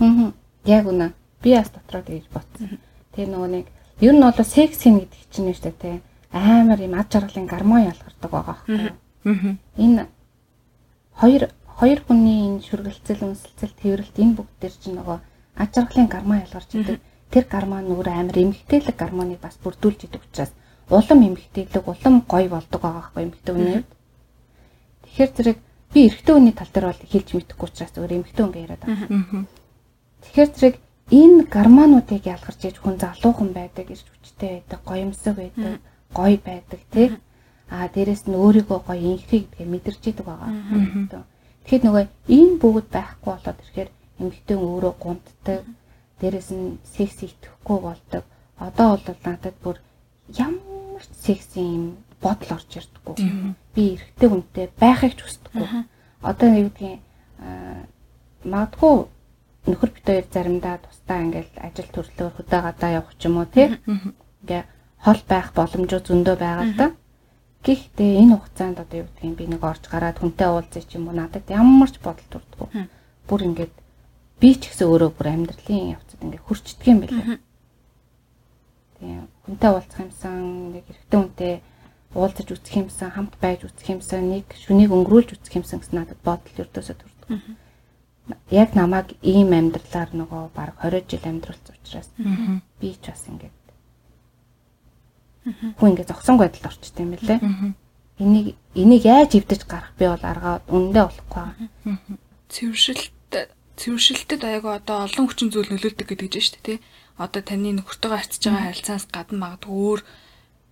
Аа. Яг үнэ. Би бас дотроо тэгж бодсон. Тэгээ нөгөө нэг ер нь бол секс хийн гэдэг чинь шүү дээ те амар юм ад жаргалын гармон ялгардаг байгаа байхгүй. Аа. Энэ хоёр хоёр хүний энэ шүргэлцэл, үнсэлцэл, тэрвэрлт энэ бүгд төр чинь нөгөө аж аргалын гармаа ялгарч идэг. Тэр гармаа нүр амар эмгтээлэг гармоныг бас бүрдүүлж идэг учраас улам эмгтээлэг, улам гоё болдог байгаа байхгүй эмгтээ хүний хувьд. Тэгэхээр зэрэг би эрэгтэй хүний тал дээр бол хэлж мэдэхгүй учраас зөвөр эмгтээ хүн яриад байгаа. Тэгэхээр зэрэг энэ гармонуудыг ялгарч иж хүн залуухан байдаг, ирж хүчтэй байдаг, гоёмсог байдаг, гоё байдаг тий. А дээрэс нь өөрийгөө гоё инхрий гэдгээ мэдэрч идэг байгаа. Тэгэхэд нөгөө ийм бүгд байхгүй болоод ирэхээр эмэгтэй өөрөө гунтдаг. Дээрээс нь секс итгэхгүй болдог. Одоо бол надад бүр ямар ч секси юм бодол орж ирдэггүй. Би эрэгтэй хүнтэй байхыг ч хүсдэггүй. Одоо юу гэдгийг магадгүй нөхөр бит хоёр заримдаа тусдаа ингээл ажил төрлөөр хөдөө гадаа явах ч юм уу тий. Ингээ хол байх боломжууд зөндөө байгаа л да. Гэхдээ энэ хугацаанд одоо юу гэдгийг би нэг орж гараад хүнтэй уулзъя ч юм уу надад ямар ч бодол төрдгөө. Бүр ингээд би ч гэсэн өөрөө бүр амьдралын явцад ингээд хурцдаг юм билээ. Тийм хүнтэй уулзах юмсан нэг хэрэгтэй хүнтэй уулзаж үзэх юмсан хамт байж үзэх юмсан нэг шүнийг өнгөрүүлж үзэх юмсан гэсэн надад бодол өрдөөсөө төрдөг. Яг намайг ийм амьдралаар нөгөө баг 20 жил амьдралц учраас би ч бас ингээд хүн ингээ зогсон байдалд орчтой юм лээ. Энийг энийг яаж эвдэж гарах би бол аргаа үндэ болохгүй. Цэвэршилт цэвэршилтэд аяга одоо олон хүчин зүйл нөлөөлдөг гэдэг чинь шүү дээ тий. Одоо таны нөхөртөөгөө харьцаж байгаа харилцаанаас гадна магадгүй өөр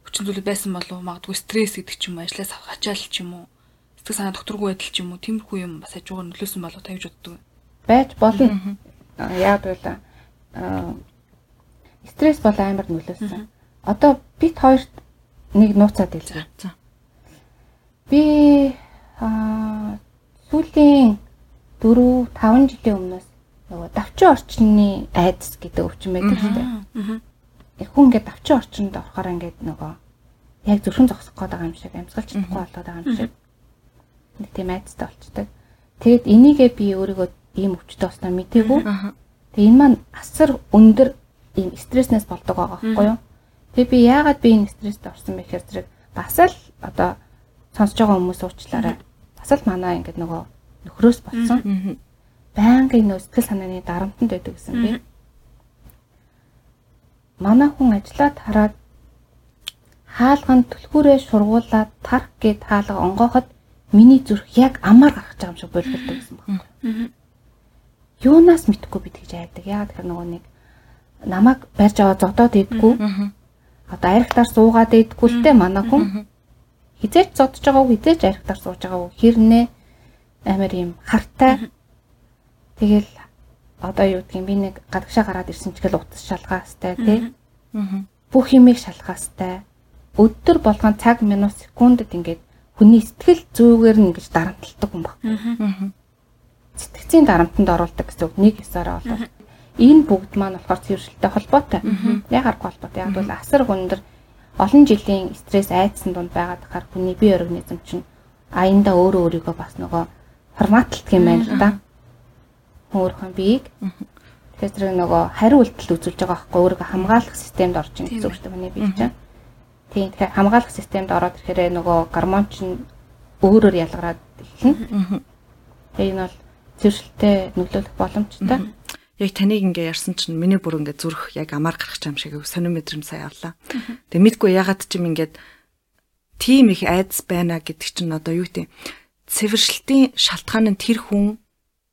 хүчин зүйл байсан болов магадгүй стресс гэдэг ч юм уу ажлаас хачаал ч юм уу сэтгэл санаа докторгүй байдал ч юм уу тиймэрхүү юм бас ажуугаар нөлөөсөн болов тавьж боддог. Байж болно. Яг байла. Стресс бол амар нөлөөсөн одоо бит хоёрт нэг нууцаад хэлье. За. Би аа сүүлийн 4 5 жилийн өмнөөс нөгөө давчин орчны айдас гэдэг өвчин байдаг шүү дээ. Аа. Хүн ингээд давчин орчинд орохоор ингээд нөгөө яг зөвхөн зогсох гээд байгаа юм шиг амьсгалч чадахгүй болоод байгаа юм шиг. Нэг тийм айдастай болчдаг. Тэгэд энийгээ би өөрийгөө ийм өвчтөй болсноо мтээгүй. Тэгээ энэ маань асар өндөр ийм стресснээс болдог байгаа байхгүй юу? Тэгээ би яагаад би энэ стресст орсон бэ гэхээр зэрэг бас л одоо сонсож байгаа хүмүүс уучлаарай. Бас л манаа ингээд нөгөө нөхрөөс болсон. Байнгын нөө сэтгэл санааны дарамтанд байдаг гэсэн би. Манай хүн ажиллаад хараад хаалганд түлхүүрээ шургуулад тарх гэд хаалга онгооход миний зүрх яг амар гарах гэж байгаа юм шиг боловлдог гэсэн байна. Юунаас мэдхгүй би тэгж айдаг. Яа тэгэхээр нөгөө нэг намайг барьж аваа зодоод идэггүй одоо архитаар суугаад идэггүй л те манай хүн хизээч зодж байгааг хизээч архитаар сууж байгааг хэрнээ? Амар юм хартай. Тэгэл одоо юу гэдгийг би нэг гадагшаа гараад ирсэн ч гэл утас шалгаастай тий бүх юмыг шалгаастай өдөр болгон цаг минут секундэд ингээд хүний сэтгэл зүгээр нь ингэж дарамталдаг юм баг. Сэтгцийн дарамтанд оруулдаг гэсэн үг. Нэг ёсоор болов энэ бүгд маань болохоор цэвэршилтэй холбоотой. Яг арга холбоотой. Яг бол асар хүндэр олон жилийн стресс айдсан дунд байгаад хахаар хүний бие организм чинь аяндаа өөрөө өөрийгөө бас нөгөө форматлдаг юм байна л да. Өөрийнхөө биеийг Тэгэхээр зэрэг нөгөө хариу үйлдэл үзүүлж байгаа байхгүй өөрийгөө хамгаалах системд орж шүү дээ хүний бие чинь. Тийм тэгэхээр хамгаалах системд ороод ирэхээр нөгөө гормон чинь өөрөөр ялгараад эхэлнэ. Тэгээ энэ бол цэвэрлэлтэй нөлөөлөх боломжтой. Яг таныг ингээ ярьсан чинь миний бүр ингээ зүрх яг амар гарах юм шиг сонир мэдрэмж сая авлаа. Тэгээ мэдгүй ягаад ч юм ингээд тийм их айдас байна гэдэг чинь одоо юу гэдэг цэвэршилтийн шалтгаан нь тэр хүн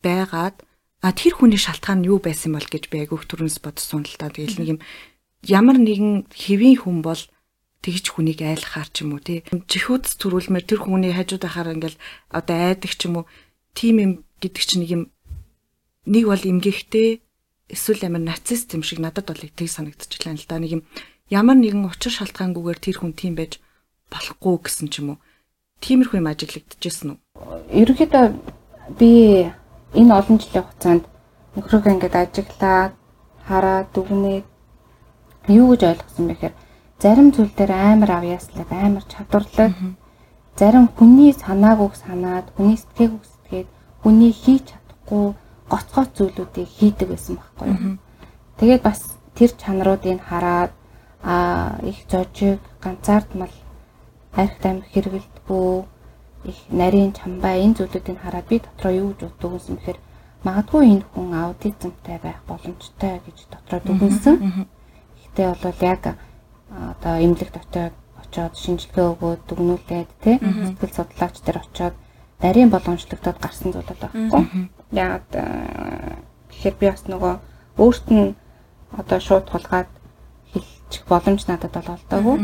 байгаад а тэр хүний шалтгаан нь юу байсан бол гэж би айгүйх түрүүнс бодсон л та. Тэгэл нэг юм ямар нэгэн хэвийн хүн бол тэгж хүнийг айлхаар ч юм уу тий. Чихүүц төрүүлмээр тэр хүний хажууд ахаар ингээл одоо айдаг ч юм уу тийм юм гэдэг чинь нэг юм нэг бол эмгэгтэй эсвэл амар нацист юм шиг надад бол тийг санагдчихлаа л да. Нэг юм ямар нэгэн учир шалтгаангүйгээр тэр хүн тийм байж болохгүй гэсэн ч юм уу. Тиймэрхүү юм ажиглагдчихсэн үү? Ерөнхийдөө би энэ олон жилийн хугацаанд нөхрөөгөө ингээд ажиглаад хараад дүгнээд юу гэж ойлгосон бэ гэхээр зарим зүйл дээр амар авьяаслаг амар чадварлаг зарим хүний санааг үг санаад хүний сэтгээг үг сэтгээд хүний хийж чадахгүй гоц гоц зүйлүүдийг хийдэг байсан байхгүй юу. Тэгээд бас тэр чанаруудыг хараад а их зожиг ганцаардмал хайрхт амир хэрэгэлдэггүй их нарийн чамбай энэ зүйлүүдийг хараад би дотроо юу гэж юм гэхээр магадгүй энэ хүн аутизмтай байх боломжтой гэж дотроо дүгнсэн. Гэхдээ бол яг одоо эмнэлэгт очиод очиод шинжилгээ өгөөд дүгнүүлээд тий сэтгэл судлаач нар очиод нарийн боломжлогдоод гарсан зүйл бол байхгүй. Яг тэгэхээр би бас нөгөө өөрт нь одоо шууд тулгаад хэлчих боломж надад бол олдоогүй.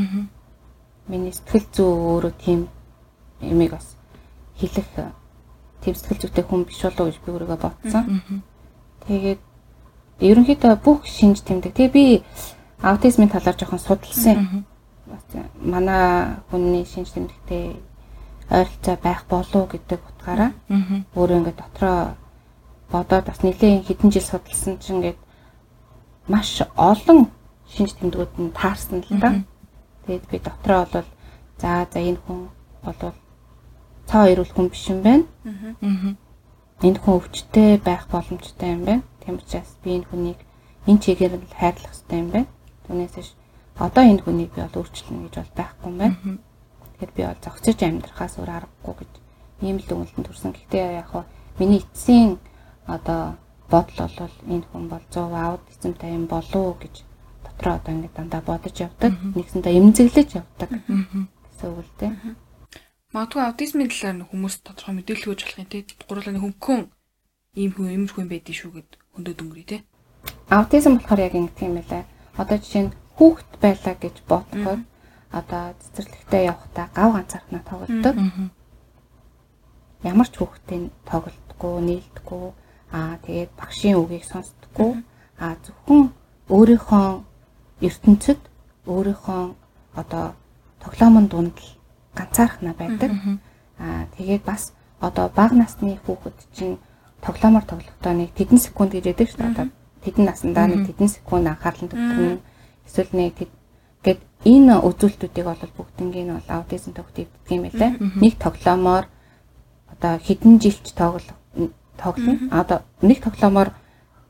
Миний сэтгэл зүй өөрөө тийм ямиг бас хэлэх тийм сэтгэл зүйтэй хүн биш болов уу гэж би өөрийгөө бодсон. Тэгээд ерөнхийдөө бүх шинж тэмдэг. Тэгээ би аутизмын талаар жоохон судалсан. Манай хүний шинж тэмдэгтэй ойролцоо байх болов гэдэг утгаараа өөрөө ингээд дотроо бодоод бас нэлээд хэдэн жил судалсан чинь ингээд маш олон шинж тэмдгүүд нь таарсан л да. Тэгээд би дотроо бол за за энэ хүн бол цаа ирүүл хүн биш юм байна. Энэ хүн өвчтэй байх боломжтой юм байна. Тийм учраас би энэ хүнийг энэ чигээр нь хайрлах хэрэгтэй юм байна. Түүнээс одоо энэ хүнийг би бол өөрчлөнө гэж бол байхгүй юм байна. Тэгэхээр би бол зогсож амьдрахаас өөр аргагүй гэж ийм л дүгнэлтэнд төрсөн. Гэхдээ яг хаа миний эцсийн одоо бодол бол энэ хүн бол 100 аутизмтай юм болов гэж дотроо одоо ингэ дандаа бодож явдаг. Нэгсэндээ эмзэглэж явдаг гэсэн үг л дээ. Магадгүй аутизмын талаар хүмүүс тодорхой мэдээлэл өгч болох юм те. Гурлын хөнгөн ийм хүн иймэрхүү юм байдгийг шүү гэд хөндөд өнгөрий те. Аутизм болохоор яг ингэ тийм байлаа. Одоо жишээ нь хүүхэд байлаа гэж бодоход одоо цэцэрлэгтээ явахдаа гав ганцаархнаа тоглодог. Ямар ч хүүхдээ тоглодоггүй, нийлдэггүй. Аа тэгээд багшийн үгийг сонсдоггүй. Аа зөвхөн өөрийнхөө ертөнцид өөрийнхөө одоо тоглоомын дунд л ганцаархнаа байдаг. Аа тэгээд бас одоо бага насны хүүхэд чинь тоглоомоор тоглохдоо нэг тэдэн секунд гэж яддаг шүү дээ. Тэдэн насандаа нэг тэдэн секунд анхаарлан төвлөрнө. Эсвэл нэг Гэт энэ үзүүлэлтүүдийг бол бүгднийг нь бол аутизм төгтөйг гэдэг юм байлаа. Нэг тоглоомоор одоо хэдэн жилч тоглох тоглоно. Одоо нэг тоглоомоор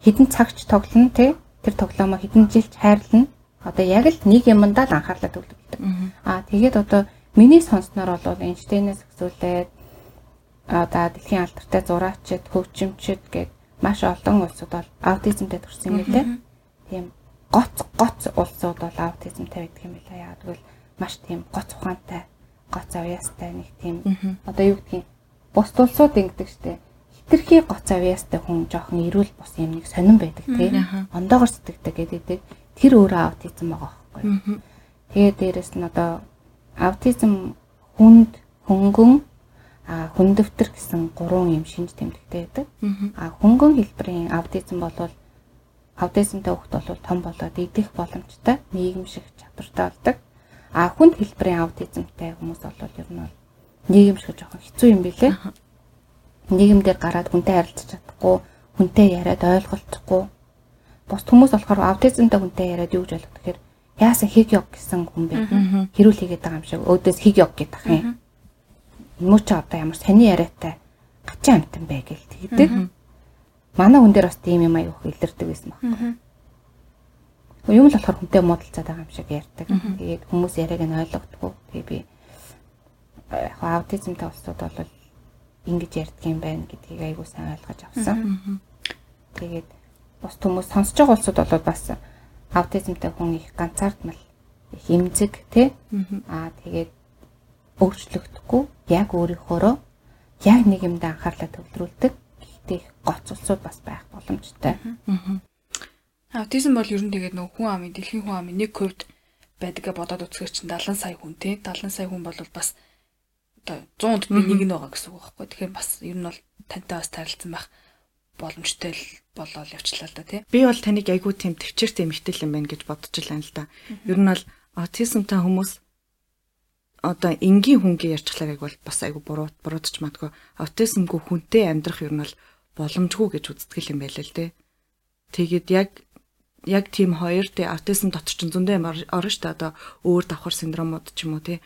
хэдэн цагч тоглоно тий. Тэр тоглоомоо хэдэн жилч хайрлана. Одоо яг л нэг юмдаа л анхаарлаа төвлөрдөг. Аа тэгээд одоо миний сонсноор бол Эйнштейнээс хэсүүлээд одоо дэлхийн алдартай зураачид, хөгжимчид гээд маш олон улсууд бол аутизмтэй төрсэн юм лээ. Тийм гоц гоц улсууд бол аутизмтай байдаг юм байна. Яг тэгвэл маш тийм гоц ухаантай, гоц авьяастай нэг тийм одоо юу гэдгийг бус улсууд ингэдэг штеп. Хитрхи гоц авьяастай хүн жоохон эрүүл бус юм нэг сонирн байдаг тийм. Ондоогоор сэтгэдэг гэдэг. Тэр өөрөө аутизм байгаа байхгүй. Тэгээд дээрэс нь одоо аутизм хүнд хөнгөн а хүндөвтөр гэсэн гурван юм шинж тэмдэгтэй байдаг. А хөнгөн хэлбэрийн аутизм бол аутизмтай хүүхэд бол том болоод идэх боломжтой нийгэм шиг чадвартай болдог. А хүнд хэлбэрийн аутизмтай хүмүүс бол ер нь бол нийгэм шиг жоохон хэцүү юм билэ. Нийгэмдэр гараад хүнтэй харилцаж чадахгүй, хүнтэй яриад ойлголцохгүй. Бус хүмүүс болохоор аутизмтай хүнтэй яриад юу гэж ойлгох гэхээр яасан хиг ёг гэсэн хүн бэ? Хэрүүл хийгээд байгаа юм шиг өөдөөс хиг ёг гэдэг юм. Муу ч одоо ямар сони яриатай гачин амтан бай гэл тэгдэг манай хүн дээр бас тийм юм аяух илэрдэг байсан баг. юм л болохоор хүнтэй муудалцаад байгаа юм шиг ярьдаг. Тэгээд хүмүүс яриаг нь ойлгодгүй. Тэгээ би яг аутизмтай улсууд бол ингэж ярьдаг юм байна гэдгийг айгүй сайн ойлгож авсан. Тэгээд бус хүмүүс сонсож байгаа улсууд бол бас аутизмтай хүн их ганцаардмал их эмзэг тий аа тэгээд өөрчлөгдөхгүй яг өөрийнхөөрөө яг нэг юмд анхаарлаа төвлөрүүлдэг. Гэхдээ их гоц улсууд бас байх боломжтой. Аутизм бол ер нь тэгээд нөгөө хүн амын дэлхийн хүн амын 1% байдгаа бодоод үзэхэр чинь 70 сая хүн тий 70 сая хүн бол бас одоо 100-д би нэг нь байгаа гэсэн үг байхгүй. Тэгэхээр бас ер нь бол тантай бас тарилцсан байх боломжтой л болоод явчлаа л да тий. Би бол таныг айгүй тийм төвчээртэй эмхтэл юм байна гэж бодож илаа л да. Ер нь бол аутизмтай хүмүүс одоо энгийн хүнгээ ярьчихлаа гэх бол бас айгүй буруу буруудч матгүй аутизмгүй хүнтэй амьдрах ер нь бол боломжгүй гэж үздэг юм байл л тий. Тэгээд яг яг тийм хоёр тий аутизм дотор ч зөндөө юм орно шүү дээ одоо өөр давхар синдромууд ч юм уу тий.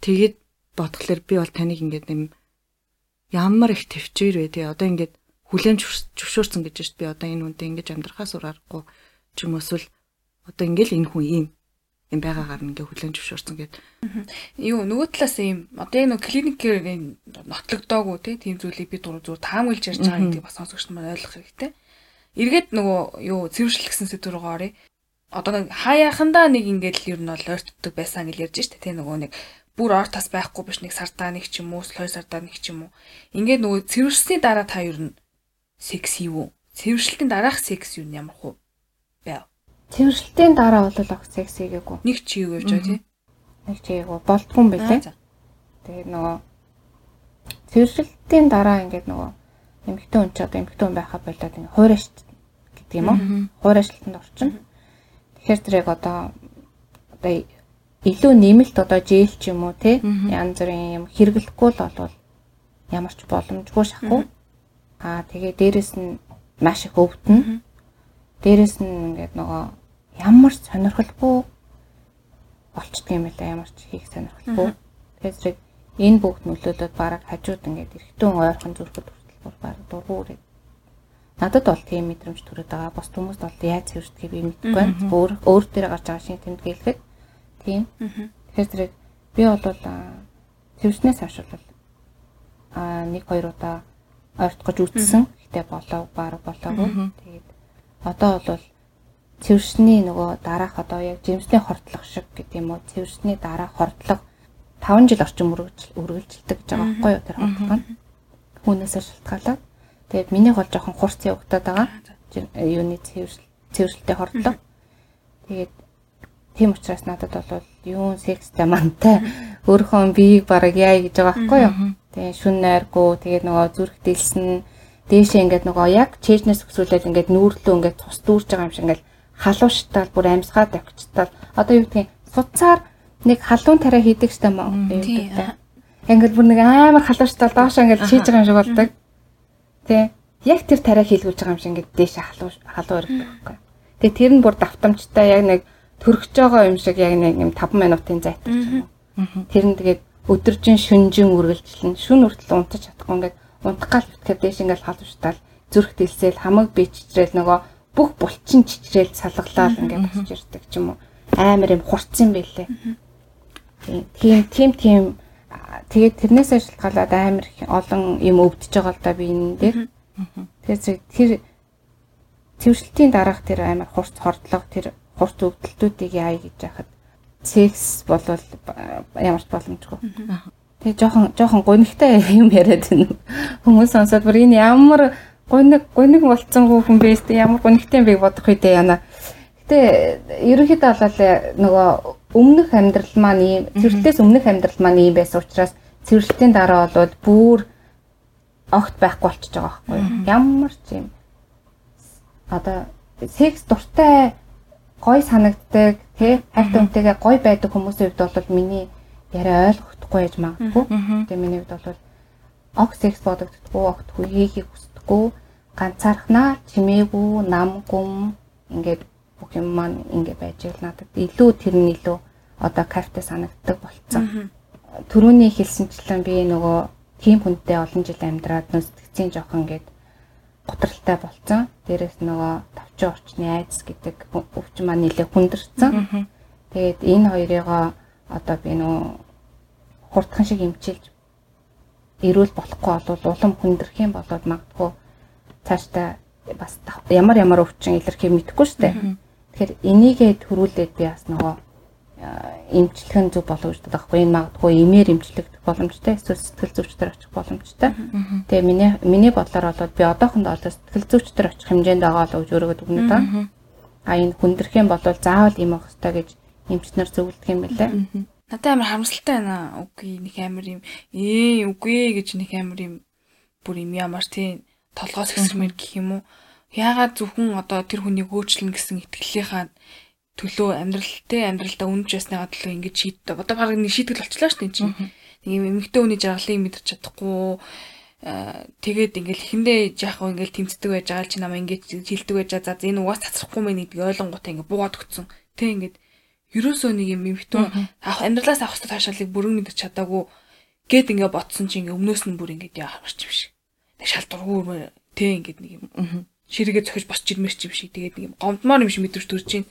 Тэгээд бодглохлоор би бол таныг ингээд юм ямар их төвчээр вэ тий одоо ингээд хүлэн зөвшөөрсөн гэж шүү дээ би одоо энэ хүнтэй ингэж амьдрахаас ураарахгүй ч юм эсвэл одоо ингээл энэ хүн ийм юм байгаагаар ингээ хүлэн зөвшөөрсөн гэд. Юу нөгөө талаас ийм одоо энэ клиникээр нотлогдоогүй тий тийм зүйлийг би дуруу зүгээр таамаглаж ярьж байгаа гэдгийг бас сонсогч нар ойлгох хэрэгтэй. Эргээд нөгөө юу цэвэршил гэсэн сэдвэр рүү оръё. Одоо нэг хаяахандаа нэг ингээд л ер нь бол ойртдог байсан гэж ярьж штэ тий нөгөө нэг бүр ор тас байхгүй биш нэг сардаа нэг ч юм уу хоёр сардаа нэг ч юм уу. Ингээд нөгөө цэвэрсний дараа та ер нь секс юу? Цэвэршилтийн дараах секс юу ямар хуу байв цэвэршилтийн дараа бол ах секс хийгээгүй. Нэг чи юу явж байгаа тий нэг чи хийгээгүй. Болдгүй юм байлээ тэгээд нөгөө цэвэршилтийн дараа ингээд нөгөө эмэгтэй хүн ч одоо эмэгтэй хүн байхаа болоод ингээд хуурайш гэдэг юм уу? Хуурайшлтанд орчин. Тэгэхээр тэрийг одоо одоо илүү нэмэлт одоо жийл ч юм уу те янз бүрийн юм хэрэглэхгүй л болвол ямар ч боломжгүй шахах. Аа тэгээ дээрэс нь маш их өвдөн. Дээрэс нь ингээд нөгөө ямар ч сонирхолгүй болчдөг юм байна ямар ч хийх сонирхолгүй. Тэгэхээр зэрэг энэ бүгд нөлөөлөд бараг хажууд ингээд эргэтэн ойрхон зүрхэд хүртэл бүр бараг дургуурээ. Надад бол тийм мэдрэмж төрөд байгаа. Бос хүмүүст бол яаж хэвшдгийг би мэдэхгүй байна. Өөр өөр дээр гарч байгаа шинэ тэмдэглэхэд Тийм. Тэгэхээр зэрэг би бол төвснээс хойш бол а нэг хоёр удаа ойртгож үтсэн. Гэтэ болоо баг болоогүй. Тэгээд одоо бол цэвэрсний нөгөө дараах одоо яг жимсний хортлох шиг гэдэг юм уу? Цэвэрсний дараах хортлого 5 жил орчим үргэлжилдэг гэж байгаа байхгүй юу? Тэр хортлого нь. Хүнээсээ шалтгаалаад. Тэгээд миний гол жоохон хурц явагдаад байгаа. Юуны цэвэрсэл цэвэрсэлтэй хортлого тэгээд Тийм учраас надад бол юун секстэй мантай өөрийнхөө биеийг бараг яа гэж байгаа байхгүй юу. Тэгээ шүн найргүй тэгээ нөгөө зүрх дэлсэн дээшээ ингээд нөгөө яг чэйжнээс өсвөлээд ингээд нүүрлөө ингээд тус дүүрж байгаа юм шиг ингээд халууштал бүр амьсгаа давчтал одоо юу гэдгийг суцаар нэг халуун тараа хийдэг штэ маа. Ингээд бүр нэг амар халууштал доошоо ингээд шийж байгаа юм шиг болдог. Тэ. Яг тэр тараа хийлгүүлж байгаа юм шиг ингээд дээшээ халуу халуу өргөдөг байхгүй. Тэгээ тэр нь бүр давтамжтай яг нэг төрөгч байгаа юм шиг яг нэг юм 5 минутын зайтар ч юм уу. Тэр нь тэгээд өдөржин шүнжин үргэлжлэн шүн хүртэл унтаж чадахгүй ингээд унтах гал битгээр дээш ингээд халууштал зүрх дэлсэл хамаг биччихрэл нөгөө бүх булчин чичрэл салгалаад ингээд босч ирдэг ч юм уу. Амар юм хурцсан байлээ. Тийм тийм тийм тэгээд тэрнээсээ шалтгаалаад амар олон юм өвдөж байгаа л да би энэ дээр. Тэгэхээр тэр цэвэрлтийн дараах тэр амар хурц хордлого тэр хурц өвдөлтүүдийг яая гэж яхад секс болвол ямар ч боломжгүй. Тэгээ жоохон жоохон гонигтай юм яриад байна. Хүмүүс сонсоод бүр энэ ямар гониг гониг болцсон хүн бэ ямар гонигтай юм бэ бодох үедээ яана. Гэтэ ерөнхийдөө бол нөгөө өмнөх амьдрал маань ийм цэвэрлтээс өмнөх амьдрал маань ийм байсан учраас цэвэрлтийн дараа болоод бүр огт байхгүй болчихж байгаа байхгүй юу. Ямар ч юм одоо секс дуртай гой санагддаг тий хайртай хүнтэйгээ гой байдаг хүмүүсийн хувьд бол миний яриа ойлгохдохгүй яж магадгүй. Тэгээ миний хувьд бол ог секс бодогддгүй, огт хүлээхийг хүсдэггүй, ганцаархнаа чимээгүй, нам гүм ингээд бүх юм маань ингээд байж л надад. Илүү тэр нь илүү одоо кайфтай санагддаг болцсон. Төрөний хэлсэнчлэн би нөгөө тийм хүнтэй олон жил амьдраад нөөцтгцийн жоохон ингээд гутралтай болцсон. Дээрээс нөгөө товчон орчны айдас гэдэг өвчин маань нэлээ хүндэрсэн. Тэгээд энэ хоёрыгоо одоо би нөгөө хурдхан шиг эмчилж эрүүл болохгүй бол улам хүндрэх юм болоод магадгүй цаашдаа бас ямар ямар өвчин илэрхий мэдэхгүй шүү дээ. Тэгэхээр энийгээ төрүүлээд би бас нөгөө эмчлэх нь зөв болов гэж бодох байхгүй. Энэ магадгүй эмээр эмчлэгдэх боломжтой, эсвэл сэтгэл зүйчдэр очих боломжтой. Тэгээ миний миний бодлоор бол би одоохондоо одоо сэтгэл зүйчдэр очих хэмжээнд байгаа л гэж өөрөөгөө дүгнэж байгаа. А энэ хүндрэх юм бол заавал юм авах хэрэгтэй гэж эмчнэр зөвлөдөг юм байлаа. Надад амар харамсалтай байна. Үгүй нэг амар юм ээ үгүй гэж нэг амар юм бүр юм ямар тийм толгоос хэсгмэр гэх юм уу. Яагаад зөвхөн одоо тэр хүнийг өөрчлөн гэсэн итгэлийнхаа төлөө амьдралтай амьдралдаа үнж ясныгаа төлөө ингэж шийддэг. Одоо баг нэг шийтгэл болчлаа шүү дээ чинь. Нэг юм эмэгтэй хүний жаргалыг мэдэрч чадахгүй тэгээд ингээл эхэндээ яах вэ ингээл тэмцдэг байж байгаа л чи намайг ингээд хилдэг байж байгаа. За энэ угаас цацрахгүй мэн гэдгийг ойлгонготой ингээд буугаад өгцөн. Тэ ингээд ерөөсөө нэг юм эмхтэн авах амьдралаас авах хэвээр таашаалыг бүрэн мэдэрч чадаагүй гэд ингээ ботсон чи ингээ өмнөөс нь бүр ингээ яахарч юм шиг. Тэг шалдваргүй тэ ингээ нэг юм ширэгээ зохиж босч ирмэр чи юм шиг тэгээд нэг юм гомдмоор юм шиг мэдэрч төрж чинь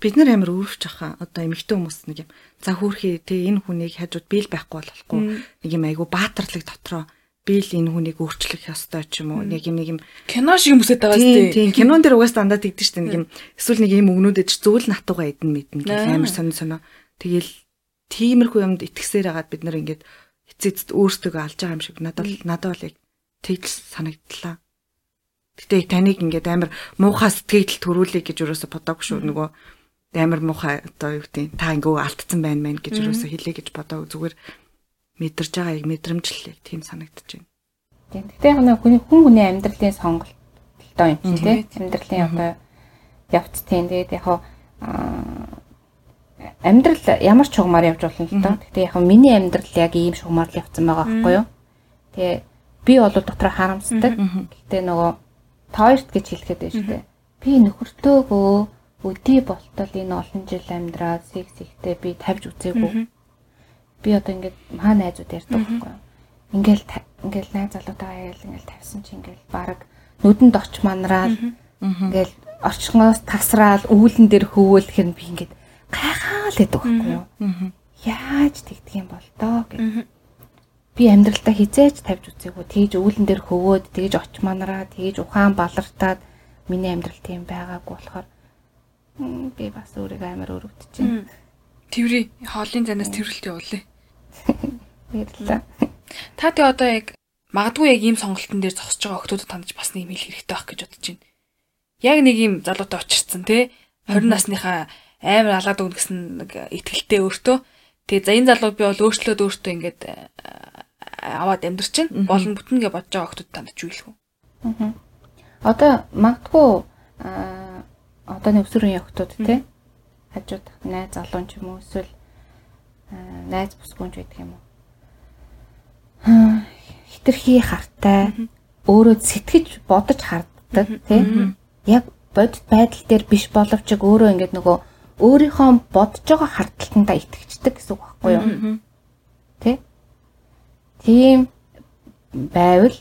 бид нар амар өөрөвч аха. Одоо эмэгтэй хүмүүс нэг юм за хөөрхий тэ энэ хүнийг хажууд биел байхгүй болохгүй. Нэг юм айгу баатарлаг дотроо би л энэ хүнийг өөрчлөх ёстой ч юм уу. Яг юм нэг юм кино шиг хүмүүсэд байгаа сте тийм кинон дээр угаас дандаа тэгдэж штэ нэг юм эсвэл нэг юм өгнүүдэд зөвл натугаа идэн мэднэ гэх амар сонь сонио тэгэл тиймэрхүү юмд итгэсээр хагаад бид нар ингээд эцэд өөрсдөө алж байгаа юм шиг надад надад бол яг тэгл санагдлаа. Гэтээ таныг ингээд амар муухай сэтгэл төрүүлэх гэж юусоо бодоагүй шүү. Нөгөө амар муухай одоо юу гэдэг та ингээ алдсан байна мэн гэж юусоо хэлээ гэж бодоо зүгээр мэдэрж байгаа яг мэдрэмжлэл тийм санагдаж байна. Тийм. Гэтэ яг нэг хүн хүний амьдралын сонголттой юм чинь тийм амьдралын одоо явц тийм тэгээд яг амьдрал ямар ч шугамар явж болно л доо. Гэтэ яг миний амьдрал яг ийм шугамар л явцсан байгаа байхгүй юу? Тэгээ би бол дотроо харамсдаг. Гэтэ нөгөө тоорт гэж хэлэхэд шүү дээ. Би нөхөртөөгөө өдий болтол энэ олон жил амьдраад секс ихтэй би тавьж үзээгүй би одоо ингээд маа найзууд ярьдаг байхгүй. Ингээл ингээл найз залуутайгаа яал ингээл тавьсан чи ингээл баг нүдэнд оч манраал ингээл орчгоос тасраал үүлэн дээр хөвөөлөх нь би ингээд гайхаал гэдэг байхгүй юу. Яаж тэгдэг юм бол доо гэх. Би амьдралтаа хизээж тавьж үзээгүй. Тэгж үүлэн дээр хөвөөд, тэгж оч манараа, тэгж ухаан балартаад миний амьдрал тийм байгаагүй болохоор би бас өөрийгөө амар өрөвдөж байна. Тэври хоолын занаас тэрвэлт явуулъя. Баярлалаа. Та тий одоо яг магадгүй яг ийм сонголтын дээр зогсож байгаа охтуудад тандж бас нэг хэл хэрэгтэй байх гэж бодож байна. Яг нэг юм залуутай очирцсан тий 20 насныхаа амар алаад өгнө гэсэн нэг ихтгэлтэй өөртөө тэгээ за энэ залуу би бол өөрчлөөд өөртөө ингээд аваад амьдрч чинь болон бүтэнгээ бодож байгаа охтууд юу хэлэх вэ? Аа. Одоо магадгүй одоо нэг өсвөрийн охтууд тий хажууд найз залуу ч юм уу эсвэл найз бүсгүнж байдаг юм уу? хитрхи хартай өөрөө сэтгэж бодож харддаг тий. Яг бодит байдал дээр биш боловч өөрөө ингээд нөгөө өөрийнхөө бодож байгаа хардталтандаа итгэждэг гэсэн үг байхгүй юу? Тэ? Тийм байвал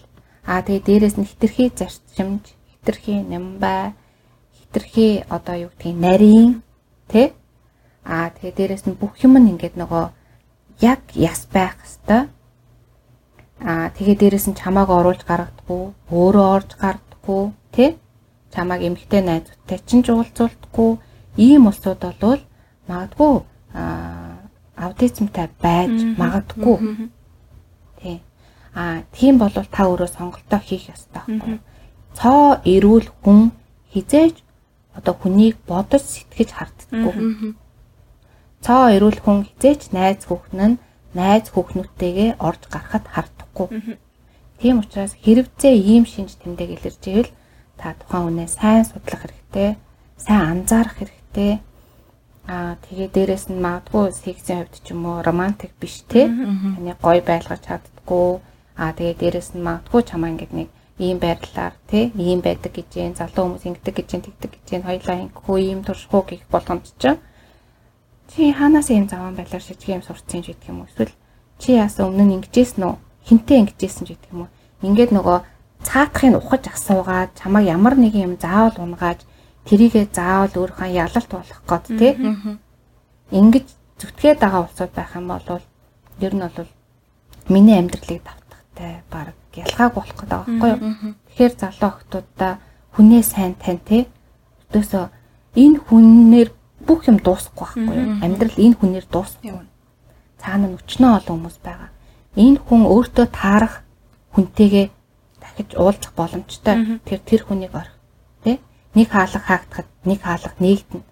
аа тэгээ дээрэс нь хитрхи зарчимж, хитрхи нямбай, хитрхи одоо юу гэдгийг нарийн тэ? Аа тэгээ дээрэс нь бүх юм нь ингээд нөгөө яг яс байх хэвээр. Аа тэгээ дээрэс нь чамааг оруулж гаргадаггүй, өөрөө орж гардаггүй, тий? Чамааг эмгтэй найзуудтай чинь жуулцуулдаггүй. Ийм усуд болвол магадгүй аа аутизмтай байж магадгүй. Тий. Аа тийм бол та өөрөө сонголтоо хийх ёстой байхгүй. Цоо эрүүл хүн хизээж одоо хүнийг бодож сэтгэж харддаггүй цоо эрүүл хүн хизээч найз хүүхэн нь найз хүүхнүүдтэйгээ орж гарахад хардахгүй. Тийм учраас хэрэгцээ ийм шинж тэмдэг илэрж ивэл та тухайн хүнээ сайн судлах хэрэгтэй, сайн анзаарах хэрэгтэй. Аа тэгээ дээрэс нь магадгүй сексийн хувьд ч юм уу романтик биш те. Таны гой байлгаж чаддггүй. Аа тэгээ дээрэс нь магадгүй чамаа ингээд нэг ийм байрлалаар тий ийм байдаг гэж юм залуу хүмүүс ингэдэг гэж юм тэгдэг гэж юм хоёлаа ингэхгүй ийм туршгүй гэх боломж чинь Чи хаанаас ийм заван байлаар шижиг юм сурцсан ч гэдэг юм уу? Эсвэл чи яасан өмнө нь ингэжсэн үү? Хинтээ ингэжсэн ч гэдэг юм уу? Ингээд нөгөө цаатахыг ухаж асуугаад чамайг ямар нэгэн юм заавал унгааж тэрийгэ заавал өөрийнхөө ялалт болох гээд тий. Ингэж зүтгээд байгаа улсууд байх юм бол ер нь бол миний амьдралыг давтахтай баг ялгааг болох гэдэг байгаа байхгүй юу. Тэгэхээр залуу охтуудаа хүнээ сайн тань тий. Өдөөсөө энэ хүнээр бүх юм дуусахгүй байхгүй юу. Амьдрал энэ хүнээр дуусахгүй. Цаана өчнөө олон хүмүүс байгаа. Энэ хүн өөртөө таарах хүнтэйгээ дахиж уулзах боломжтой. Тэр тэр хүнийг орх. Тэ? Нэг хаалга хаагдахад нэг хаалга нэгдэнэ.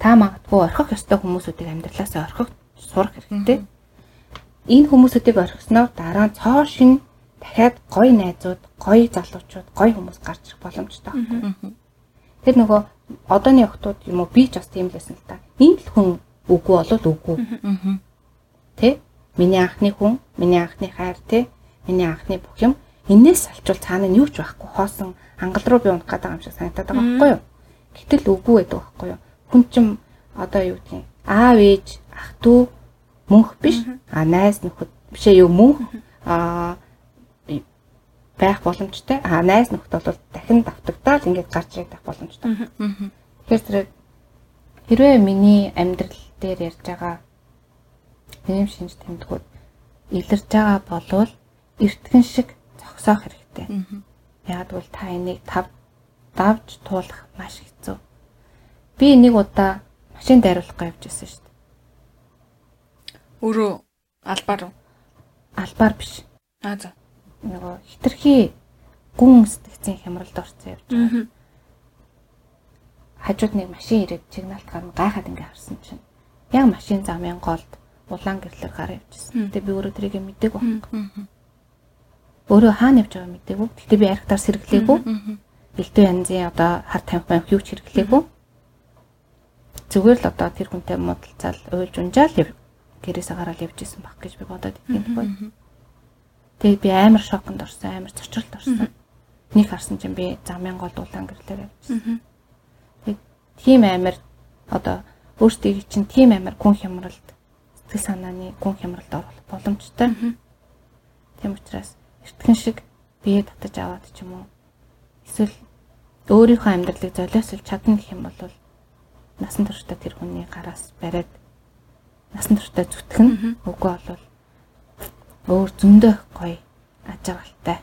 Та магадгүй орхих ёстой хүмүүсүүдийг амьдралаасаа орхих сурах хэрэгтэй. Энэ хүмүүсүүдийг орхисноор дараа нь цоо шин дахиад гоё найзууд, гоё залуучууд, гоё хүмүүс гарч ирэх боломжтой байхгүй. Тэр нөгөө одооны охтууд юм уу би ч бас тийм л байсан л та. Энэ л хүн үгүй болол үгүй. Тэ? Миний анхны хүн, миний анхны хайр тэ, миний анхны бүх юм энээс салчвал цаана нь юу ч байхгүй хоосон ангал руу би унах гэдэг юм шиг санагдаад байгаа байхгүй юу? Гэтэл үгүй байдаг байхгүй юу? Хүн чим одоо юу гэдгийг аав ээж ах дүү мөнх биш а найз нөхөд бишээ юу мөнх а байх боломжтой. А найз нөхд бол дахин давтагдаал ингээд гарч ирэх боломжтой. Тэгэхээр зэрэг хэрвээ миний амьдрал дээр ярьж байгаа нэм шинж тэмдгүүд илэрж байгаа болвол эртгэн шиг зогсоох хэрэгтэй. Яг бол та энийг тав давж туулах маш хэцүү. Би нэг удаа машин дайруулах явж байсан шүү дээ. Өөрөө албаар уу? Албаар биш. Аа за нөгөө хитрхи гүн сэтгцийн хямралд орсон явж байгаа. Хажууд нэг машин ирээд чигналт гарна гайхаад ингээ харсан чинь яг машин замын голд улаан гэрлэр гар явжсэн. Гэтэ би өөрөө тэрийг мэдээг байна. Өөрөө хаана явж байгааг мэдээгүй. Гэтэ би архитаар сэргэлээгүй. Бэлдүү янзын одоо хар тамхи байх юу ч хэрэглээгүй. Зүгээр л одоо тэр хүнтэй муудалцаал уйлж унжаал гэрээсээ гараад явж исэн баг гэж би бодоод идэв Тэгээд би амар шоконд орсон, амар цочролд орсон. Нэг харсан чинь би замын гол дулаан гэрлээр явчихсан. Тэгээд тийм амар одоо өөртөө чинь тийм амар гүн хямралд сэтгэл санааны гүн хямралд орох боломжтой. Тийм учраас эртхэн шиг бие татаж аваад ч юм уу эсвэл өөрийнхөө амьдралыг золиослж чадна гэх юм бол насан туршдаа тэр хүний гараас бариад насан туршдаа зүтгэн үгүй болвол өөр зөндөө гоё аж аргалтай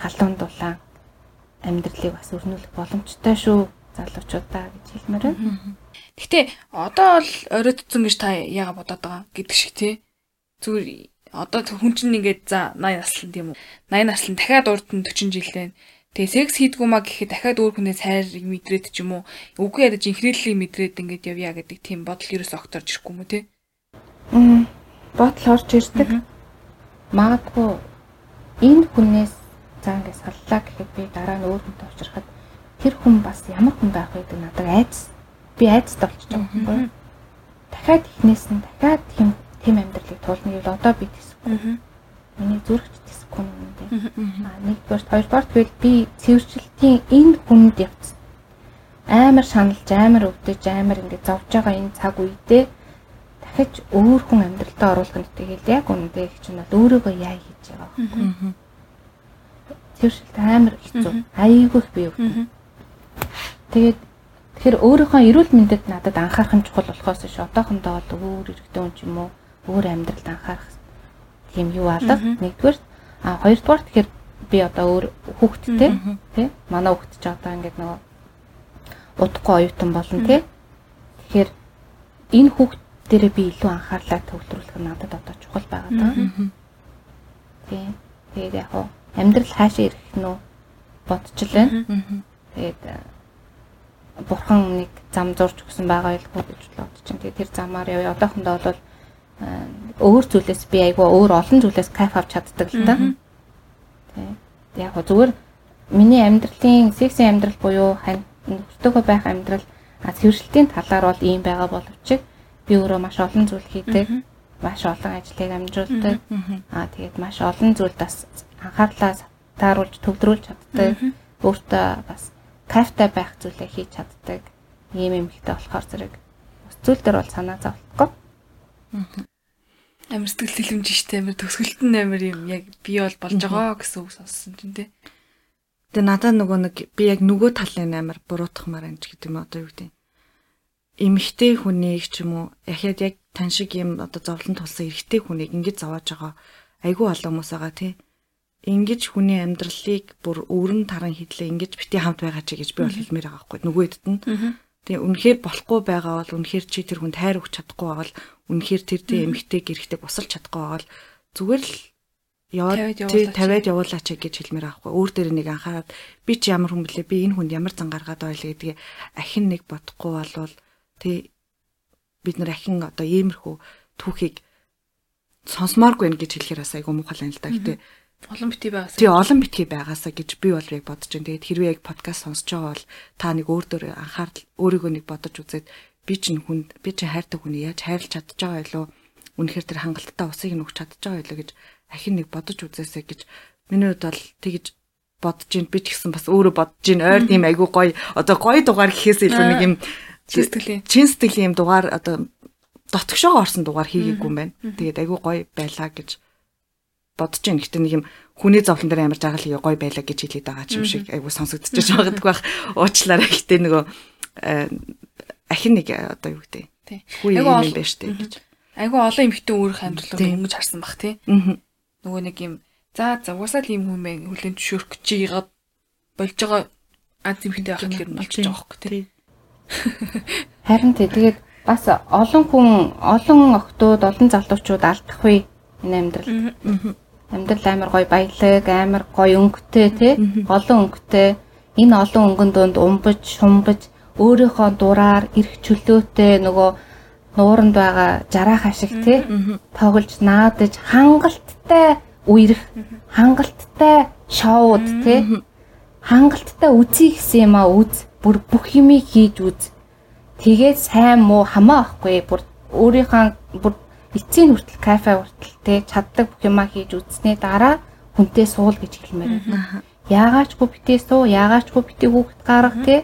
халуун дулаан амьдралыг бас өрнүүлэх боломжтой шүү залуучуудаа гэж хэлмээр байна. Гэтэ одоо бол оройтцсон гэж та яага бодоод байгаа гэдэг шиг тий. Зүгээр одоо хүн чинь ингээд за 80 наслан тийм үү. 80 наслан дахиад урд нь 40 жилээ. Тэгээ секс хийдгүү маа гэхэд дахиад өөр хүнээс хайрыг мэдрээд ч юм уу. Үгүй ядаж инхрээллийг мэдрээд ингээд явъя гэдэг тийм бодол ерөөс огторж ирэхгүй юм уу тий. Мм бодол орж ирдэг магадгүй энэ хүнээс за ингээд саллаа гэхэд би дараа нь өөр хүнтэй уулзрахад тэр хүн бас ямар хүн байх вэ гэдэг надад айдас би айдастай болчихж байгаа юм байна. Дахиад ихнээс нь дахиад тийм тийм амьдралыг туулна гэвэл одоо би тэсэхгүй. Миний зүрхч тэсэхгүй юм дээ. Аа нэгдүгээр хоёрдугаар тэгэл би цэвэрчлэлтийн энэ хүнд явц амар шаналж амар өвдөж амар ингээд зовж байгаа энэ цаг үедээ дахиж өөр хүн амьдралтаа оруулах нь тэгэл яг үнэндээ их чинь бол өөрийгөө яа хийж байгаа байхгүй. Тэршилт амар хэцүү. Аяйгүй бий өгдөн. Тэгээд тэгэхээр өөрийнхөө эрүүл мэндэд надад анхаарах нь чухал болохоос ш одоохондоо бол өөр иргэдэн хүн ч юм уу өөр амьдралд анхаарах тийм юу алга. Нэгдүгээр а хоёрдугаар тэгэхээр би одоо өөр хүүхэдтэй тий манай хүүхэд ч одоо ингээд нөгөө удахгүй оюутан болно тий. Тэгэхээр энэ хүүхэд дээрээ би илүү анхаарлаа төвлөрүүлэх нь надад одоо чухал байгаа даа. Тийм. Тэгээд яг хоо амьдрал хаашаа ирэх нь үү бодчихлаа. Тэгээд э, бурхан нэг зам зурж өгсөн байгаа байлгүй гэж бодож чинь. Тэгээд тэр замаар явъя. Одоохондоо бол э, өөр зүйлээс би айгүй өөр олон зүйлээс кайф авч чаддаг л да. Тийм. Яг хоо зүгээр миний амьдралын секси амьдрал буюу хань нөхдөөгөө байх амьдрал а цэвэрлэлтийн талаар бол ийм байгаа боловч би өөрөө маш олон зүйл хийдэг. Маш олон ажлыг амжуулдаг. Аа тэгээд маш олон зүйлд бас анхаарлаа тааруулж төвлөрүүлж чаддаг. Өөртөө бас кайфтай байх зүйлээ хийж чаддаг. Ийм юм ихтэй болохоор зэрэг зүйл дээр бол санаа зовлохгүй. Амар сэтгэл хэлэмж штэ амар төгсгөлтөн амар юм яг би бол болж байгаа гэсэн үг сонссон чинь тий. Тэгээ надад нөгөө нэг би яг нөгөө талын амар буруутгахмаар анж гэдэг юм одоо юу гэдэг. Эмэгтэй хүнийг ч юм уу яхад яг тань шиг юм одоо зовлон тулсан эрэгтэй хүнийг ингэж зовоож байгаа айгүй олон хүмүүс байгаа тий. Ингэж хүний амьдралыг бүр өрн таран хидлээ ингэж бити хамт байгаа чи гэж би бол хэлмээр байгаа байхгүй нөгөө хэдд нь. Тэгээ үнэхээр болохгүй байгаа бол үнэхээр чи тэр хүн тайр өгч чадахгүй байгаа бол үнэхээр тэр тий эмэгтэй гэрхтээ бусалж чадахгүй байгаа бол зүгээр л яваад тавиад явуулаач гэж хэлмээр аахгүй. Өөр дээр нэг анхаарал би чи ямар хүн блэ? Би энэ хүнд ямар зан гаргаад байлаа гэдгийг ахин нэг бодохгүй болвол тий бид нар ахин одоо иймэрхүү түүхийг сонсмооргүй нэ гэж хэлэхээр бас айгүй муухай л та. Гэтэ олон битгий байгаас. Тий олон битгий байгаасаа гэж би бол яг бодож байна. Тэгээд хэрвээ яг подкаст сонсож байгаа бол та нэг өөр дөр анхаарал өөрийгөө нэг бодож үзээд би чинь хүнд би чинь хайртай хүний яаж хайрлаж чадж байгаа байлоо? Үнэхээр тэр хангалттай усыг нөгч чадж байгаа байлоо гэж ахин нэг бодож үзээсэй гэж миний хувьд бол тэгж бодож ин би ч гэсэн бас өөрөө бодож ин ойр тийм айгүй гоё одоо гоё дугаар гэхээс илүү нэг юм чин сэтгэлийн чин сэтгэлийн юм дугаар одоо дотгошоо орсон дугаар хийгээгүй юм байна. Тэгээд айгүй гоё байлаа гэж бодож ин гэхдээ нэг юм хүний зовлон дээр амар жаргал гоё байлаа гэж хэлээд байгаа юм шиг айгүй сонсогдчихж байгадаг байх. Уучлаарай. Гэхдээ нөгөө э, ахин нэг одоо юу гэдэг. Айгүй юм байна штэ гэж. Айгүй олон эмхтэн өөрөх амьдралыг өнгөж харсан бах тий. Нөгөө нэг юм за за уусаал ийм хүн мэн хүлэн зөвшөөрөх гэж яагаад болж байгаа аз эмхтэй байх нь болчихж байгаа хөөхгүй тий. Харин тэгээд бас олон хүн олон охтууд олон залуучууд алдах үе энэ амьдрал. Амьдрал амар гоё баялаг, амар гоё өнгөтэй тий. Олон өнгөтэй. Энэ олон өнгөн донд умбаж, шумбаж өөрийнхөө дураар эрх чөлөөтэй нөгөө нууранд байгаа жараах ашиг тий? тоглож наадаж хангалттай үерх хангалттай шоуд тий? хангалттай үзье гэсэн юм а үз бүр бүх юмыг хийж үз. Тэгээд сайн муу хамаа ахгүй бүр өөрийнхөө бүр эцсийн хүртэл кафе хүртэл тий чаддаг бүх юмаа хийж үзсний дараа хүнтэй суул гэж хэлмээр байна. Яагаачгүй битээ суу яагаачгүй битээ хүүхэд гарга тий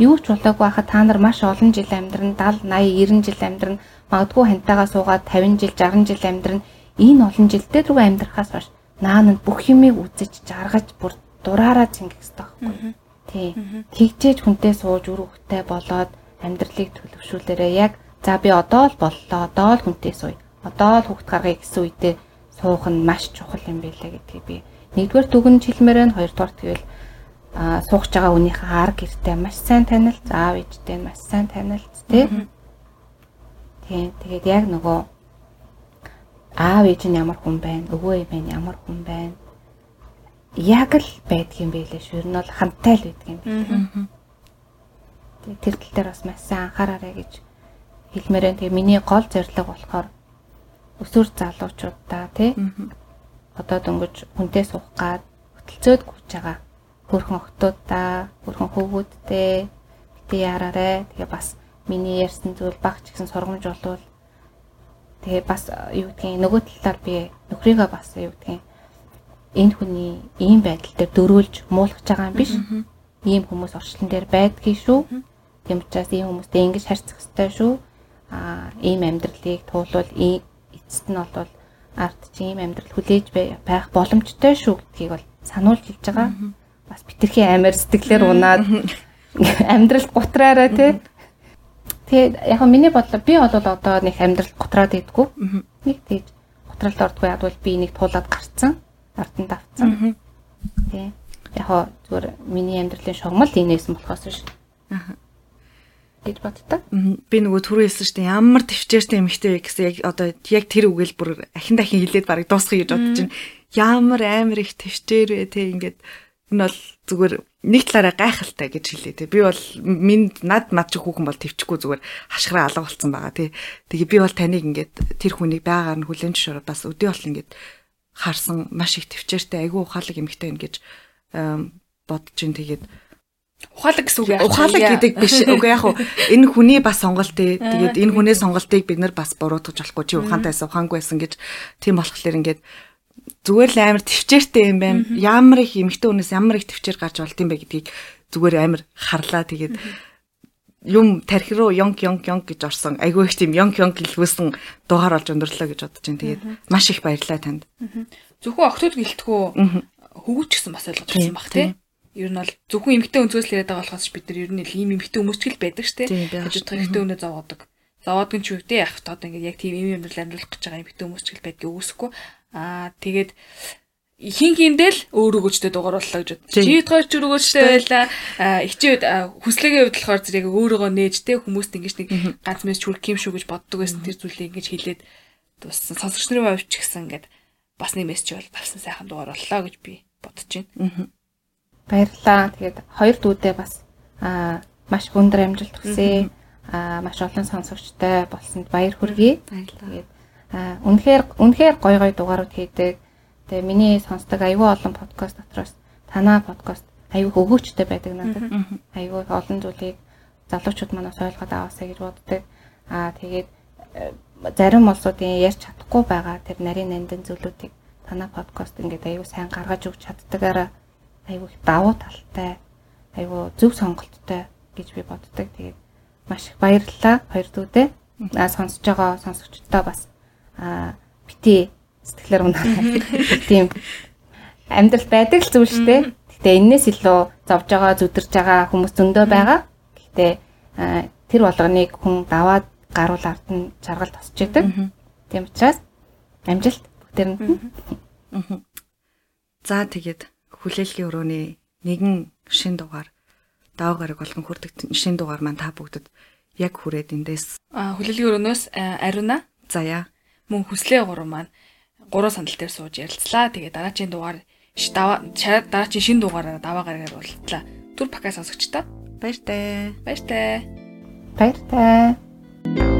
юу ч болоогүй байхад та нар маш олон жил амьдран 70 80 90 жил амьдран магадгүй хантайгаа суугаад 50 жил 60 жил амьдран энэ олон жилдээ рүү амьдрахаас хойш наанад бүх юмыг үзэж жаргаж бүр дураараа зингэх хэрэгтэй байхгүй тий. Тэгжээж хүнтэй сууж үр хөвгтэй болоод амьдралыг төлөвшүүлээрээ яг за би одоо л боллоо. Одоо л хүнтэй сууя. Одоо л хөвгт гаргая гэсэн үедээ суух нь маш чухал юм байлаа гэдгийг би. Нэгдүгээр дүгнж хэлмээр байна хоёрдугаар тэгвэл суугч байгаа хүнийхээ арга гэртээ маш сайн танил, заав ээжтэй маш сайн танил тий. Тийм тэгээд яг нөгөө аав ээж нь ямар хүн байна, өвөө ээм нь ямар хүн байна. Яг л байдаг юм байлээ шүү. Ер нь бол хамтай л байдаг юм байлээ. Тэгээд тэр тал дээр бас маш сайн анхаараарай гэж хэлмээр байна. Тэгээ миний гол зорилго болохоор өсвөр залуучуудаа тий одоо дөнгөж хүнтэй суух гад хөтөлцөөд гүйж байгаа хөрхөн охтуудаа, хөрхөн хөвгүүдтэй бити яраарэ. Тэгээ бас миний ярьсан зүйл баг ч гэсэн сургамж болвол тэгээ бас юу гэдгийг нөгөө талаар би нөхрийгөө бас юу гэдгийг энэ хүний ийм байдал дээр дөрүүлж муулах байгаа юм биш. Ийм хүмүүс орчлон дээр байдгийг шүү. Тийм учраас ийм хүмүүстэй ингэж харьцах хэрэгтэй шүү. Аа ийм амьдралыг туулвал эцэст нь бол арт чи ийм амьдрал хүлээж байх боломжтой шүү гэдгийг бол сануулж хэлж байгаа бас битэрхий амар сэтгэлээр унаад амьдралд гутраараа тий. Тэгээд яг миний бодлоо би бол одоо нэг амьдралд гутраад идэггүй. Нэг тийж гутралд ордгүй ядвал би нэг туулаад гарцсан. Артан давцсан. Тий. Яг зүгээр миний амьдралын шугамл энэс болохоос биш. Аа гэж боддог. Би нөгөө түрүү хэлсэн шүү дээ. Ямар төвчээртэй эмэгтэй вэ гэсэн яг одоо яг тэр үгээл бүр ахин дахин хэлээд барыг дуусгах гэж бодож байна. Ямар амар их төвчээр вэ те ингээд энэ бол зүгээр нэг талаараа гайхалтай гэж хэлээ те. Би бол минь над мад чи хүүхэн бол төвчгүй зүгээр хашгираа алга болцсон байгаа тий. Тэгээ би бол таныг ингээд тэр хүнийг байгаар нь хүлэн зөвшөөрө бас өдөө бол ингээд харсан маш их төвчээртэй айгүй ухаалаг эмэгтэй байна гэж бодож ин тэгээд ухаалаг гэсэн үг яа. Ухаалаг гэдэг биш. Үгүй яг хуу энэ хүний бас сонголт ээ. Тэгээд энэ хүний сонголтыг бид нар бас буруутгаж болохгүй. Чи ухаантайсан ухаангүй байсан гэж тийм болохоор ингээд зүгээр л амар төвчээртэй юм байна. Ямар их эмэгтэй хүнээс ямар их төвчээр гарч болт юм бэ гэдгийг зүгээр амар харлаа. Тэгээд юм тархи руу йонк йонк йонк гэж орсон. Айгүй их тийм йонк йонк илгүүлсэн дуугаар олж өндөрлөө гэж бодож байна. Тэгээд маш их баярлалаа танд. Зөвхөн октод гэлтгүү хөвгүүч гэсэн бас ойлгож байсан баг тий. ер нь бол зөвхөн эмгтэй өнцгөөс л яриад байгаа болохоос бид нар ер нь ийм эмгтэй хүмүүс ч л байдаг шүү дээ. Бодох эмгтэй өнөө. Зовоодог нь ч үгтэй яг таад ингээд яг тийм юм амьдрал амьдрах гэж байгаа эмгтэй хүмүүс ч л байдгийг үүсэхгүй. Аа тэгээд хин хиндэл өөр өгөөчтэй дугаарууллаа гэж бод. Чийд гойч өгөөчтэй байлаа. Ичээд хүслэгийн хувьд болохоор зэрэг өөрөөгөө нээжтэй хүмүүст ингэж нэг ганц мэс чүрх юм шүү гэж боддог байсан тэр зүйлийг ингэж хэлээд туссан. Сонсогч нарын хувьд ч гэсэн ингээд бас нэг мессеж бол тавсан сайхан дугаар боллоо гэж би бодож байна. Баярлалаа. Тэгээд хоёр дүүдээ бас аа маш өндөр амжилт хүсье. Аа маш олон сонсогчтой болсонд баяр хүргэе. Тэгээд аа үнэхээр үнэхээр гой гой дугаарууд хийдэг Тэгээ миний сонсдог аюул олон подкаст дотроос танаа подкаст аюул өгөөчтэй байдаг надад. Аюул олон зүйлийг залуучууд манаас ойлгоод аваасаа гэж боддог. Аа тэгээд э, зарим улсуудын ярьж чадахгүй байгаа тэр нарийн нандин зүйлүүдийг танаа подкаст ингээд аюул сайн гаргаж өгч чаддагаараа аюул их давуу талтай аюул зөв сонголттой гэж би боддог. Тэгээд маш их баярлалаа хоёр дүүдээ. Аа сонсож байгаа сонсогчдоо бас аа бити сэтгэлээр унаа. Тийм. Амьдрал байдаг л зүйл шүү дээ. Гэтэ энээс илүү зовж байгаа, зүдэрж байгаа хүмүүс зөндөө байгаа. Гэтэ тэр болгоныг хүн даваад гаруул ард нь жаргал тосч идэг. Тийм учраас амжилт бүгдээр нь. За тэгээд хүлээлгийн өрөөний нэгэн шин дугаар даваа гараг болгон хүрдэг шин дугаар маань та бүгдэд яг хүрээд эндээс хүлээлгийн өрөөнөөс ариуна заяа мөн хүслээ гурван маань гурван сандал дээр сууж ярилцлаа. Тэгээ дараагийн дугаар дараагийн шинэ дугаараар даваа гаргаар болтлаа. Түр пакаа сонсогчтой. Баяр таа. Баяр таа. Баяр таа.